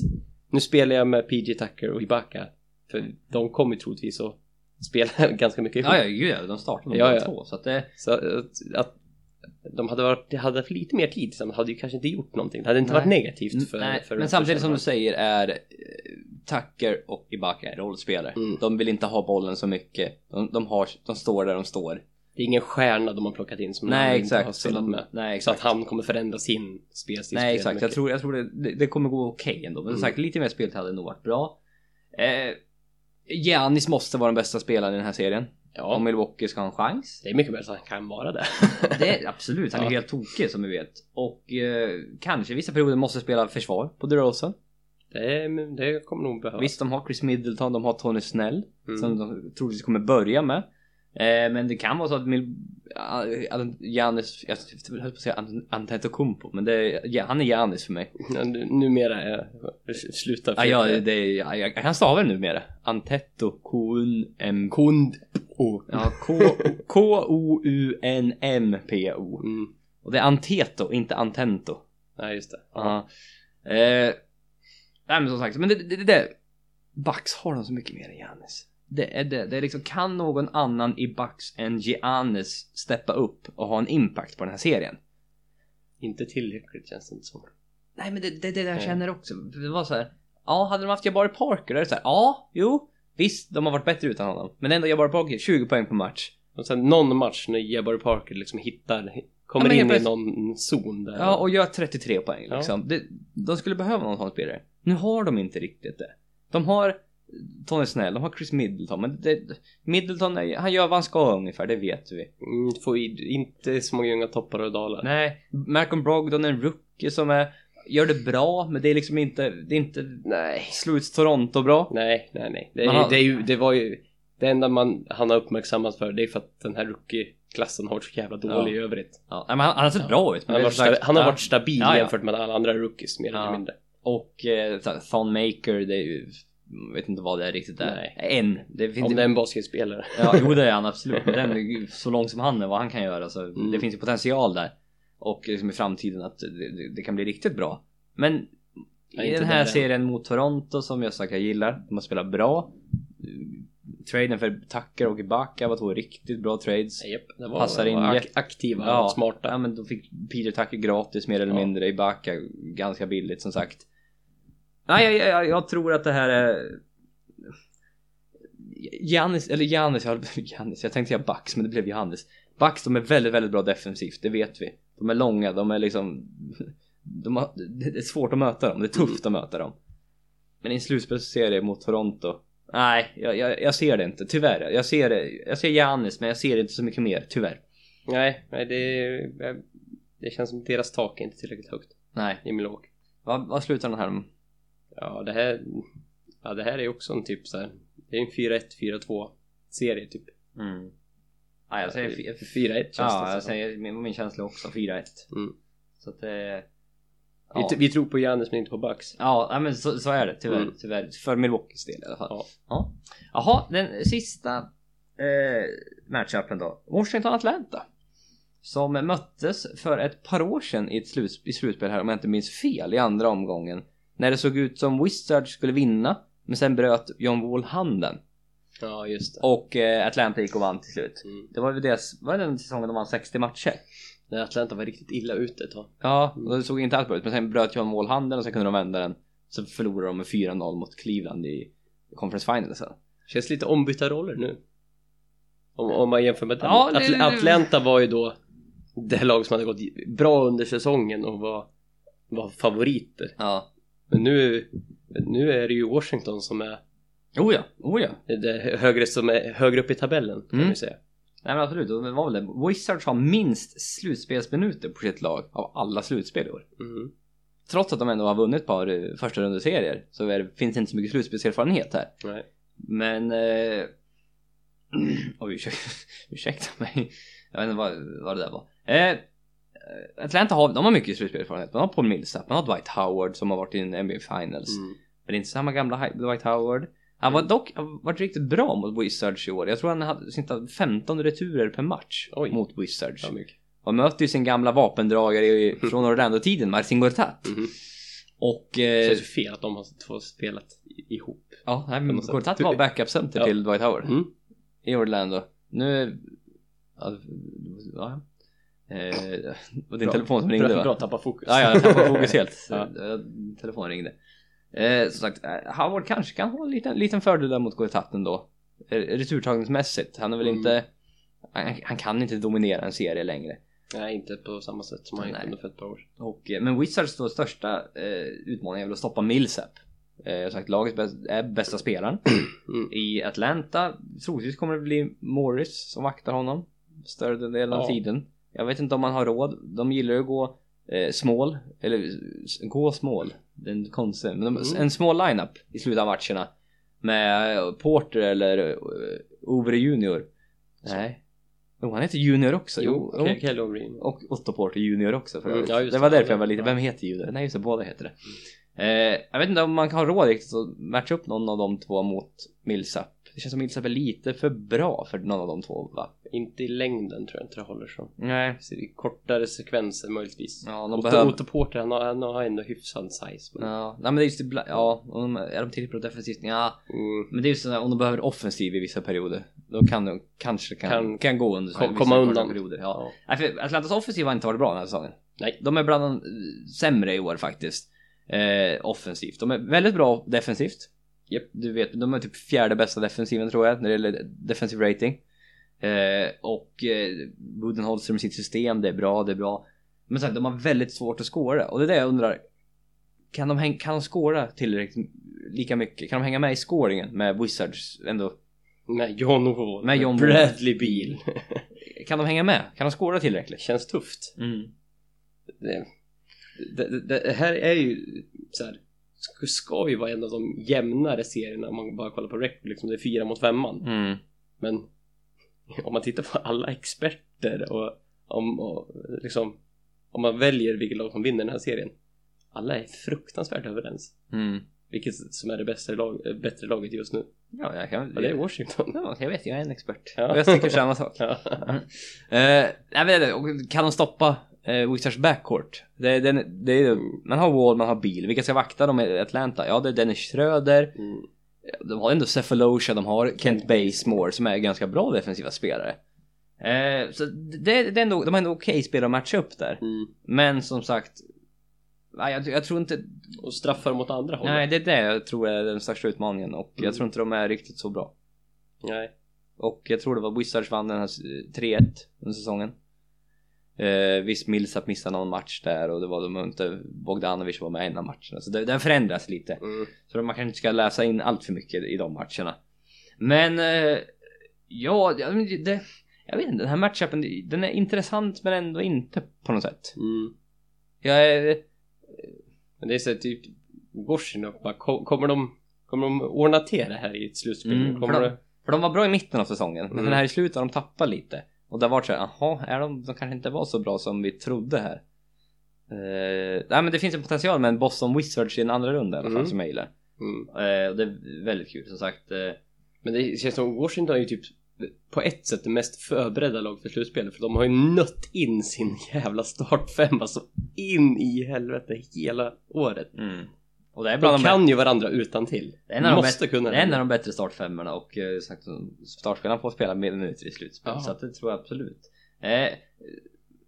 Speaker 2: nu spelar jag med PJ Tucker och Ibaka för de kommer ju troligtvis att spela ganska mycket ihop.
Speaker 1: Ja, ja, gud ja, de startade de
Speaker 2: Ja, ja.
Speaker 1: två. Så att det...
Speaker 2: Så att, att de hade, varit, hade haft lite mer tid tillsammans hade ju kanske inte gjort någonting. Det hade inte
Speaker 1: Nej.
Speaker 2: varit negativt för,
Speaker 1: Nej,
Speaker 2: för
Speaker 1: men samtidigt som du säger är eh, Tucker och Ibaka är rollspelare.
Speaker 2: Mm.
Speaker 1: De vill inte ha bollen så mycket. De, de, har, de står där de står.
Speaker 2: Det är ingen stjärna de har plockat in som
Speaker 1: Nej,
Speaker 2: de inte har
Speaker 1: exakt.
Speaker 2: Spelat
Speaker 1: de,
Speaker 2: med.
Speaker 1: nej,
Speaker 2: Så att
Speaker 1: exakt.
Speaker 2: han kommer förändra sin spelstil.
Speaker 1: Nej, exakt. Jag tror, jag tror det, det, kommer gå okej ändå. Men som
Speaker 2: Mm.
Speaker 1: sagt, lite mer speltid hade nog varit bra. Eh, Giannis måste vara den bästa spelaren i den här serien. Om
Speaker 2: Ja,
Speaker 1: Milwaukee ska ha en chans.
Speaker 2: det är mycket möjligt att han kan vara det.
Speaker 1: Det är absolut, han är
Speaker 2: Ja.
Speaker 1: helt tokig som vi vet. Och eh, kanske vissa perioder måste spela försvar på DeRozan.
Speaker 2: det, det kommer nog behövas.
Speaker 1: Visst, de har Chris Middleton, de har Tony Snell.
Speaker 2: Mm.
Speaker 1: Som de troligtvis kommer börja med. Eh, men det kan vara så att Mil... Giannis, jag höll på att säga Ant- Antetokounmpo, men det ja, han är Giannis för mig.
Speaker 2: Ja, nu- Numera är Sluta
Speaker 1: Ja, ja, det är, ja, jag, jag kan stava det numera. Antetto, K-U-N-M...
Speaker 2: Kund. Oh.
Speaker 1: Ja, K-O-U-N-M-P-O.
Speaker 2: Mm.
Speaker 1: Och det är Anteto, inte Antento.
Speaker 2: Nej, just det.
Speaker 1: Ja. Eh, nej men som sagt, men det, det, det, det Bucks har de så mycket mer än Giannis. Det är det, det är liksom, kan någon annan i Bucks än Giannis steppa upp och ha en impact på den här serien?
Speaker 2: Inte tillräckligt känns det inte som.
Speaker 1: Nej men det är det, det jag känner också. Det var så här. Ja, hade de haft Jabari Parker, då är det så här. Ja, jo, visst, de har varit bättre utan honom. Men ändå Jabari Parker, 20 poäng per match.
Speaker 2: Och sen någon match när Jabari Parker liksom hittar, kommer
Speaker 1: Ja,
Speaker 2: in i någon zon där.
Speaker 1: Ja, och gör 33 poäng
Speaker 2: Ja.
Speaker 1: liksom. Det, de skulle behöva någon sån spelare. Nu har de inte riktigt det. De har Tony Snell, de har Chris Middleton, men det, Middleton, är, han gör vad han ska ungefär, det vet vi.
Speaker 2: Mm, får inte så många unga toppar och dalar.
Speaker 1: Nej, Malcolm Brogdon är en rookie som är, gör det bra, men det är liksom inte, det är inte
Speaker 2: Nej.
Speaker 1: sluts Toronto bra.
Speaker 2: Nej, nej, nej. Det,
Speaker 1: har-
Speaker 2: det, är ju, det var ju det enda man, han har uppmärksammat för det är för att den här rookie-klassen har varit så jävla dålig i övrigt.
Speaker 1: Ja, men han, han har sett bra ut. men
Speaker 2: Han har, varit, han har
Speaker 1: ja.
Speaker 2: varit stabil
Speaker 1: Ja, ja.
Speaker 2: jämfört med alla andra rookies mer
Speaker 1: Ja.
Speaker 2: eller mindre.
Speaker 1: Och eh, Thon Maker, det är ju, vet inte vad det är riktigt där. En. Det finns
Speaker 2: Om det är en basketspelare.
Speaker 1: Ja, jo det är han absolut. Men den, så lång som han är, vad han kan göra. Så
Speaker 2: Mm.
Speaker 1: Det finns ju potential där. Och liksom i framtiden att det, det, kan bli riktigt bra. Men
Speaker 2: Ja,
Speaker 1: i den här serien mot Toronto som jag sagt jag gillar. De har spelat bra. Traden för Tucker och Ibaka var två riktigt bra trades.
Speaker 2: Japp, det var,
Speaker 1: Passar in
Speaker 2: ak- aktiva
Speaker 1: Ja,
Speaker 2: och smarta.
Speaker 1: Ja men då fick Peter Tucker gratis mer eller mindre. Ibaka ganska billigt som sagt. Nej jag, jag, jag tror att det här är Giannis, eller Giannis, jag, Giannis, jag tänkte säga Bucks men det blev Giannis. Bucks de är väldigt, väldigt bra defensivt, det vet vi. De är långa, de är liksom de har, Det är svårt att möta dem, det är tufft att möta dem. Men i en slutspelsserie mot Toronto Nej, jag, jag, jag ser det inte, tyvärr. Jag ser jag ser Giannis men jag ser inte så mycket mer, tyvärr.
Speaker 2: Nej, nej det, det känns som deras tak är inte tillräckligt högt
Speaker 1: Nej.
Speaker 2: i Milwaukee.
Speaker 1: Vad, vad slutar den här?
Speaker 2: Ja, det här, ja, det här är också en typ så här. Det är en 4-1, 4-2 serie typ.
Speaker 1: Mm. Ja, jag säger fi-
Speaker 2: 4-1 känns
Speaker 1: Ja,
Speaker 2: det
Speaker 1: jag
Speaker 2: som.
Speaker 1: säger min, min känsla också 4-1.
Speaker 2: Mm.
Speaker 1: Så att det...
Speaker 2: Vi,
Speaker 1: Ja,
Speaker 2: vi tror på Giannis men inte på Bucks.
Speaker 1: ja men så, så är det tyvärr,
Speaker 2: Mm.
Speaker 1: tyvärr. För Milwaukees del i alla fall.
Speaker 2: Ja.
Speaker 1: Ja. Jaha, den sista eh, matchupen då. Washington-Atlanta. Som möttes för ett par år sedan i, ett i slutspel här om jag inte minns fel i andra omgången. När det såg ut som Wizards skulle vinna. Men sen bröt John Wall handen.
Speaker 2: Ja, just det.
Speaker 1: Och eh, Atlanta gick och vann till slut.
Speaker 2: Mm.
Speaker 1: Det var ju deras, var det den säsongen de vann 60 matcher?
Speaker 2: När Atlanta var riktigt illa ute ett tag.
Speaker 1: Ja, och det såg inte alls bra ut. Men sen bröt John Wall handen och sen kunde de vända den. Så förlorade de med 4-0 mot Cleveland i Conference Finals. sen.
Speaker 2: Känns lite ombytta roller nu. Om, om man jämför med.
Speaker 1: Ja, det-
Speaker 2: Atl- Atlanta var ju då det lag som hade gått bra under säsongen och var, var favoriter.
Speaker 1: Ja.
Speaker 2: Men nu, nu är det ju Washington som är
Speaker 1: Oh ja, oh ja.
Speaker 2: det högre, som är högre upp i tabellen kan
Speaker 1: Mm.
Speaker 2: vi säga.
Speaker 1: Nej men absolut, det var väl det. Wizards har minst slutspelsminuter på sitt lag av alla slutspel i år.
Speaker 2: Mm.
Speaker 1: Trots att de ändå har vunnit ett par eh, första rundeserier så är finns det inte så mycket slutspelserfarenhet här.
Speaker 2: Nej.
Speaker 1: Men... Eh, oj, ursäkta, ursäkta mig. Jag vet inte vad, vad det där var. Eh, Atlanta har, de har mycket slutspelserfarenhet. Man har Paul Millsap, man har Dwight Howard som har varit i en NBA Finals.
Speaker 2: Mm.
Speaker 1: Men det är inte samma gamla Dwight Howard. Han var dock han varit riktigt bra mot Wizards i år. Jag tror han hade snittat 15 returer per match
Speaker 2: Oj.
Speaker 1: mot Wizards.
Speaker 2: Ja.
Speaker 1: Och möter ju sin gamla vapendragare i- från Orlando-tiden, Marcin Gortat.
Speaker 2: Mhm.
Speaker 1: Och...
Speaker 2: Det
Speaker 1: Eh,
Speaker 2: känns ju fel att de har två spelat ihop.
Speaker 1: ja, nej, men. Gortat var backup-center
Speaker 2: Ja.
Speaker 1: till Dwight Howard.
Speaker 2: Mm.
Speaker 1: i Orlando. Nu... Ja, ja. Eh, och din
Speaker 2: Bra.
Speaker 1: telefon som ringde
Speaker 2: Bra,
Speaker 1: va?
Speaker 2: bra tappa fokus.
Speaker 1: Ja, ja, jag tappade fokus helt.
Speaker 2: Ja.
Speaker 1: Eh, Telefon ringde. Eh, som sagt, eh, Howard kanske kan ha en liten, liten fördel där mot Goetat ändå. Eh, Returtagningsmässigt. Han är väl
Speaker 2: Mm.
Speaker 1: inte... Han, han kan inte dominera en serie längre.
Speaker 2: Nej, inte på samma sätt som han gjorde för ett par år.
Speaker 1: Och, men Wizards då största eh, utmaning är väl att stoppa Millsap. Eh, sagt, laget är bästa spelaren.
Speaker 2: Mm.
Speaker 1: I Atlanta troligtvis kommer det bli Morris som vaktar honom större delen av
Speaker 2: Ja.
Speaker 1: tiden. Jag vet inte om man har råd. De gillar ju att gå eh, small, eller gå small. Det är en konstig, men de,
Speaker 2: Mm.
Speaker 1: en small lineup i slutet av matcherna med eh, Porter eller uh, Ovre Junior Nej. Jo, han heter Junior också.
Speaker 2: Jo,
Speaker 1: jo.
Speaker 2: Ke- Kelly O'Brien.
Speaker 1: Och Otto Porter Junior också för
Speaker 2: Mm, ja,
Speaker 1: det
Speaker 2: det.
Speaker 1: var därför
Speaker 2: Ja,
Speaker 1: jag var lite, vem heter Junior? Nej just det, båda heter det. Eh, jag vet inte om man kan ha råd riktigt att matcha upp någon av de två mot Millsap. Det känns som Millsap är lite för bra för någon av de två va?
Speaker 2: Inte i längden tror jag inte det håller så.
Speaker 1: Nej.
Speaker 2: Så är kortare sekvenser möjligtvis.
Speaker 1: Ja, de behöver...
Speaker 2: Otto Porter han har, han har ändå hyfsad size. Men,
Speaker 1: Ja, nej men det är just ibland, ja, de, är de tillräckligt bra defensivt? Ja,
Speaker 2: mm,
Speaker 1: men det är ju sådär om de behöver offensiv i vissa perioder. Då kan de kanske kan, kan,
Speaker 2: Kan
Speaker 1: gå under
Speaker 2: kom- komma undan.
Speaker 1: Perioder. Ja.
Speaker 2: ja.
Speaker 1: Nej, för Atlantas offensiv har inte varit bra den här säsongen.
Speaker 2: Nej.
Speaker 1: De är bland de eh, sämre i år faktiskt. Eh, offensivt. De är väldigt bra defensivt.
Speaker 2: Japp.
Speaker 1: Du vet, de är typ fjärde bästa defensiven tror jag när det gäller defensive rating. Eh, och eh, Budenholzer med sitt system, det är bra, det är bra. Men sagt, de har väldigt svårt att skåra och det är det jag undrar. Kan de, häng, kan de skåra tillräckligt lika mycket? Kan de hänga med i scoringen med Wizards ändå?
Speaker 2: Med John Wall.
Speaker 1: Med John.
Speaker 2: Bradley Beal.
Speaker 1: Kan de hänga med? Kan de skåra tillräckligt?
Speaker 2: Känns tufft.
Speaker 1: Mm.
Speaker 2: Det, det, det, det här är ju så här. Ska, ska ju vara en av de jämnare serierna om man bara kollar på record. Liksom det är fyra mot femman.
Speaker 1: Mm.
Speaker 2: Men om man tittar på alla experter och om, och liksom, om man väljer vilket lag som vinner den här serien. Alla är fruktansvärt överens.
Speaker 1: Mm.
Speaker 2: Vilket som är det bästa lag, bättre laget just nu.
Speaker 1: Ja, jag kan...
Speaker 2: Ja, det är Washington.
Speaker 1: Ja, jag vet, jag är en expert.
Speaker 2: Ja.
Speaker 1: Och jag tycker samma sak.
Speaker 2: Ja.
Speaker 1: Jag vet inte, och kan de stoppa eh, Wizards backcourt? Det, det, det är, man har Wall, man har Beal. Vilka ska vakta dem i Atlanta? Ja, det är Dennis Schröder.
Speaker 2: Mm.
Speaker 1: De har ändå Cephalosha, de har Kent Bazemore som är ganska bra defensiva spelare. Eh, så det, det är ändå, de har ändå okej spelare att matcha upp där.
Speaker 2: Mm.
Speaker 1: Men som sagt, nej, jag, jag tror inte...
Speaker 2: Och straffar mot andra hållet.
Speaker 1: Nej, det är det jag tror är den största utmaningen och jag
Speaker 2: Mm.
Speaker 1: tror inte de är riktigt så bra.
Speaker 2: Nej.
Speaker 1: Och jag tror det var Wizards vann den här eh, 3-1 under säsongen. Eh, visst Millsap missade någon match där och det var de inte Bogdanovic var med en av matcherna. Så det, den förändras lite.
Speaker 2: Mm.
Speaker 1: Så man kanske inte ska läsa in allt för mycket i de matcherna. Men eh, ja, det, jag vet inte, den här matchupen den är intressant men ändå inte på något sätt.
Speaker 2: Mm.
Speaker 1: Jag är,
Speaker 2: Men det är så typ Washington, kommer de Kommer de ordna till det här i ett slutspel?
Speaker 1: Mm,
Speaker 2: kommer
Speaker 1: för de- för de var bra i mitten av säsongen, men
Speaker 2: Mm.
Speaker 1: den här i slutet har de tappat lite. Och det har varit såhär, jaha, är de, de kanske inte var så bra som vi trodde här. Uh, nej men det finns en potential med en Boston Wizards i en andra runda i alla fall
Speaker 2: Mm.
Speaker 1: som jag gillar.
Speaker 2: Mm.
Speaker 1: Och det är väldigt kul som sagt. eh,
Speaker 2: Men det känns som Washington är ju typ på ett sätt det mest förberedda lag för slutspelet för de har ju nött in sin jävla startfem alltså in i helvete hela året.
Speaker 1: mm. Och det är bland
Speaker 2: De
Speaker 1: de,
Speaker 2: kan ju varandra utan till.
Speaker 1: det är en av de
Speaker 2: Måste kunna
Speaker 1: det är en av de bättre startfemmorna och eh, sagt, startspelarna får spela minuter i slutspel.
Speaker 2: Ja.
Speaker 1: Så att det tror jag absolut. Eh,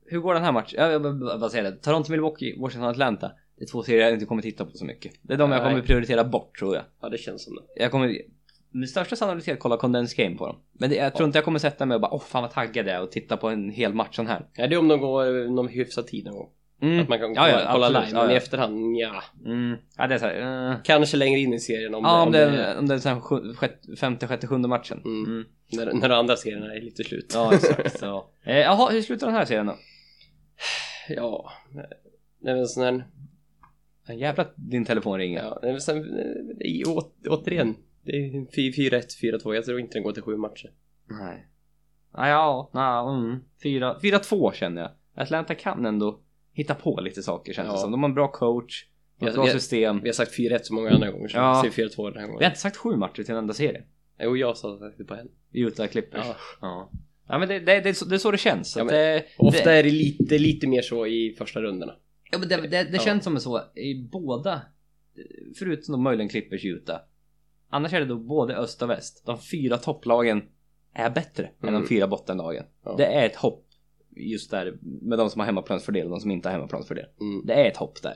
Speaker 1: hur går den här matchen? Jag, jag, vad säger det? Toronto, Milwaukee, Washington, Atlanta. Det är två serier jag inte kommer titta på så mycket. Det är de jag
Speaker 2: Nej.
Speaker 1: kommer prioritera bort tror jag.
Speaker 2: Ja det känns som det.
Speaker 1: Jag kommer med största sannolikhet kolla condensed game på dem. Men det, jag tror inte jag kommer sätta mig och bara åh fan vad taggad jag är och titta på en hel match sån här.
Speaker 2: Ja det är om de går någon hyfsad tid någon gång.
Speaker 1: Mm.
Speaker 2: Att man kan
Speaker 1: Ja,
Speaker 2: kolla,
Speaker 1: ja,
Speaker 2: kolla
Speaker 1: absolut.
Speaker 2: live. Men i efterhand, ja.
Speaker 1: Mm. Ja det är såhär, uh...
Speaker 2: Kanske längre in i serien om
Speaker 1: Ja om det
Speaker 2: om
Speaker 1: är, om det är sju- sjätte, femte, sjätte, sjunde matchen.
Speaker 2: Mm.
Speaker 1: Mm.
Speaker 2: när, när de andra serierna är lite slut.
Speaker 1: Ja exakt. så. Eh, Jaha, hur slutar den här serien då?
Speaker 2: Ja. Det är väl sån här...
Speaker 1: Jävlar att din telefon ringer.
Speaker 2: Ja, det är väl ju å, återigen. Det är 4-1, 4-2. Jag tror inte den går till sju matcher.
Speaker 1: Nej. Ja, ja, ja mm. 4 4-2 känner jag. Atlanta kan ändå hitta på lite saker känns det
Speaker 2: Ja.
Speaker 1: som. De har en bra coach, ett bra
Speaker 2: jag-
Speaker 1: system.
Speaker 2: Vi har sagt 4-1 så många andra gånger så
Speaker 1: Ja.
Speaker 2: vi säger 4-2 den här
Speaker 1: Vi har
Speaker 2: gången.
Speaker 1: inte sagt sju matcher till en enda serie.
Speaker 2: Jo, jag sa faktiskt på en.
Speaker 1: Utah Clippers.
Speaker 2: Ja.
Speaker 1: Ja. Ja men det, det, det, är så, det är så det känns.
Speaker 2: Ja, men
Speaker 1: det,
Speaker 2: Ofta
Speaker 1: det,
Speaker 2: är det lite, lite mer så i första rundorna.
Speaker 1: ja, men det, det, det känns som så i båda, förutom då möjligen Clippers Utah. Annars är det då både öst och väst. De fyra topplagen är bättre än
Speaker 2: Mm.
Speaker 1: de fyra bottenlagen. Det är ett hopp just där med de som har hemmaplansfördel och de som inte har hemmaplansfördel.
Speaker 2: Mm.
Speaker 1: Det är ett hopp där.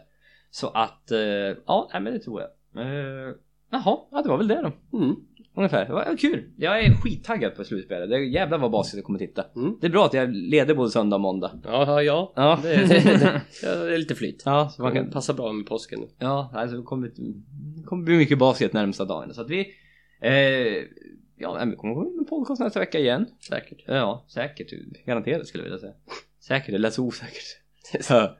Speaker 1: Så att, eh, ja, nej, men det tror jag. Uh, jaha, ja, det var väl det då.
Speaker 2: Mm.
Speaker 1: Ungefär. Det var kul. Jag är skittaggad på slutspelet. Det är jävlar vad basket jag kommer titta.
Speaker 2: Mm.
Speaker 1: Det är bra att jag leder både söndag och måndag.
Speaker 2: Ja, ja.
Speaker 1: Ja.
Speaker 2: Det, det, det, är lite flyt.
Speaker 1: Ja, så man kan...
Speaker 2: passar bra med påsken nu.
Speaker 1: Ja, alltså det kommer, det kommer bli mycket basket närmsta dagen. Så att vi... Eh, ja, vi kommer med podcast nästa vecka igen.
Speaker 2: Säkert.
Speaker 1: Ja, säkert. Garanterat skulle jag vilja säga. Säkert, det lät så osäkert. Så,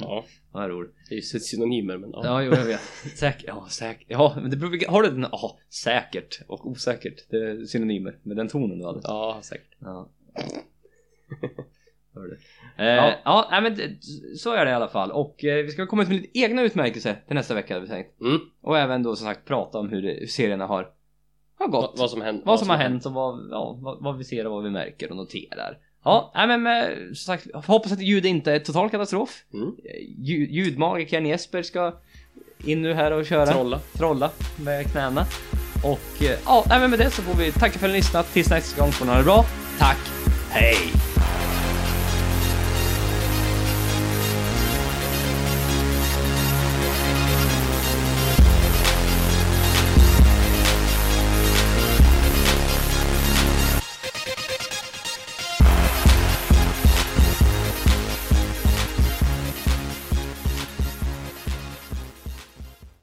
Speaker 2: Ja,
Speaker 1: Vad roligt.
Speaker 2: det är ju synonymer men ja.
Speaker 1: Ja, jo, jag vet. Säkert. Ja, säkert. Ja, men det beror Har du den? Ja, säkert och osäkert. Det är synonymer med den tonen du hade.
Speaker 2: Ja, säkert.
Speaker 1: Ja. Hör du. Eh, ja, ja nej, men det, så är det i alla fall. Och eh, vi ska komma ut med lite egna utmärkelser till nästa vecka hade vi tänkt.
Speaker 2: Mm.
Speaker 1: Och även då som sagt prata om hur, det, hur serierna har, har gått.
Speaker 2: Vad, vad som hänt.
Speaker 1: vad som har hänt och vad, ja, vad, vad vi ser och vad vi märker och noterar. Ja, nej, men med, som sagt, hoppas att ljudet inte är total katastrof.
Speaker 2: Mm.
Speaker 1: Eh, Ljud, ljudmagikern Jesper ska in nu här och köra.
Speaker 2: Trolla.
Speaker 1: trolla med knäna. Och eh, ja, nej, men med det så får vi tacka för att ni lyssnat. Tills nästa gång får ni ha det bra. Tack, hej!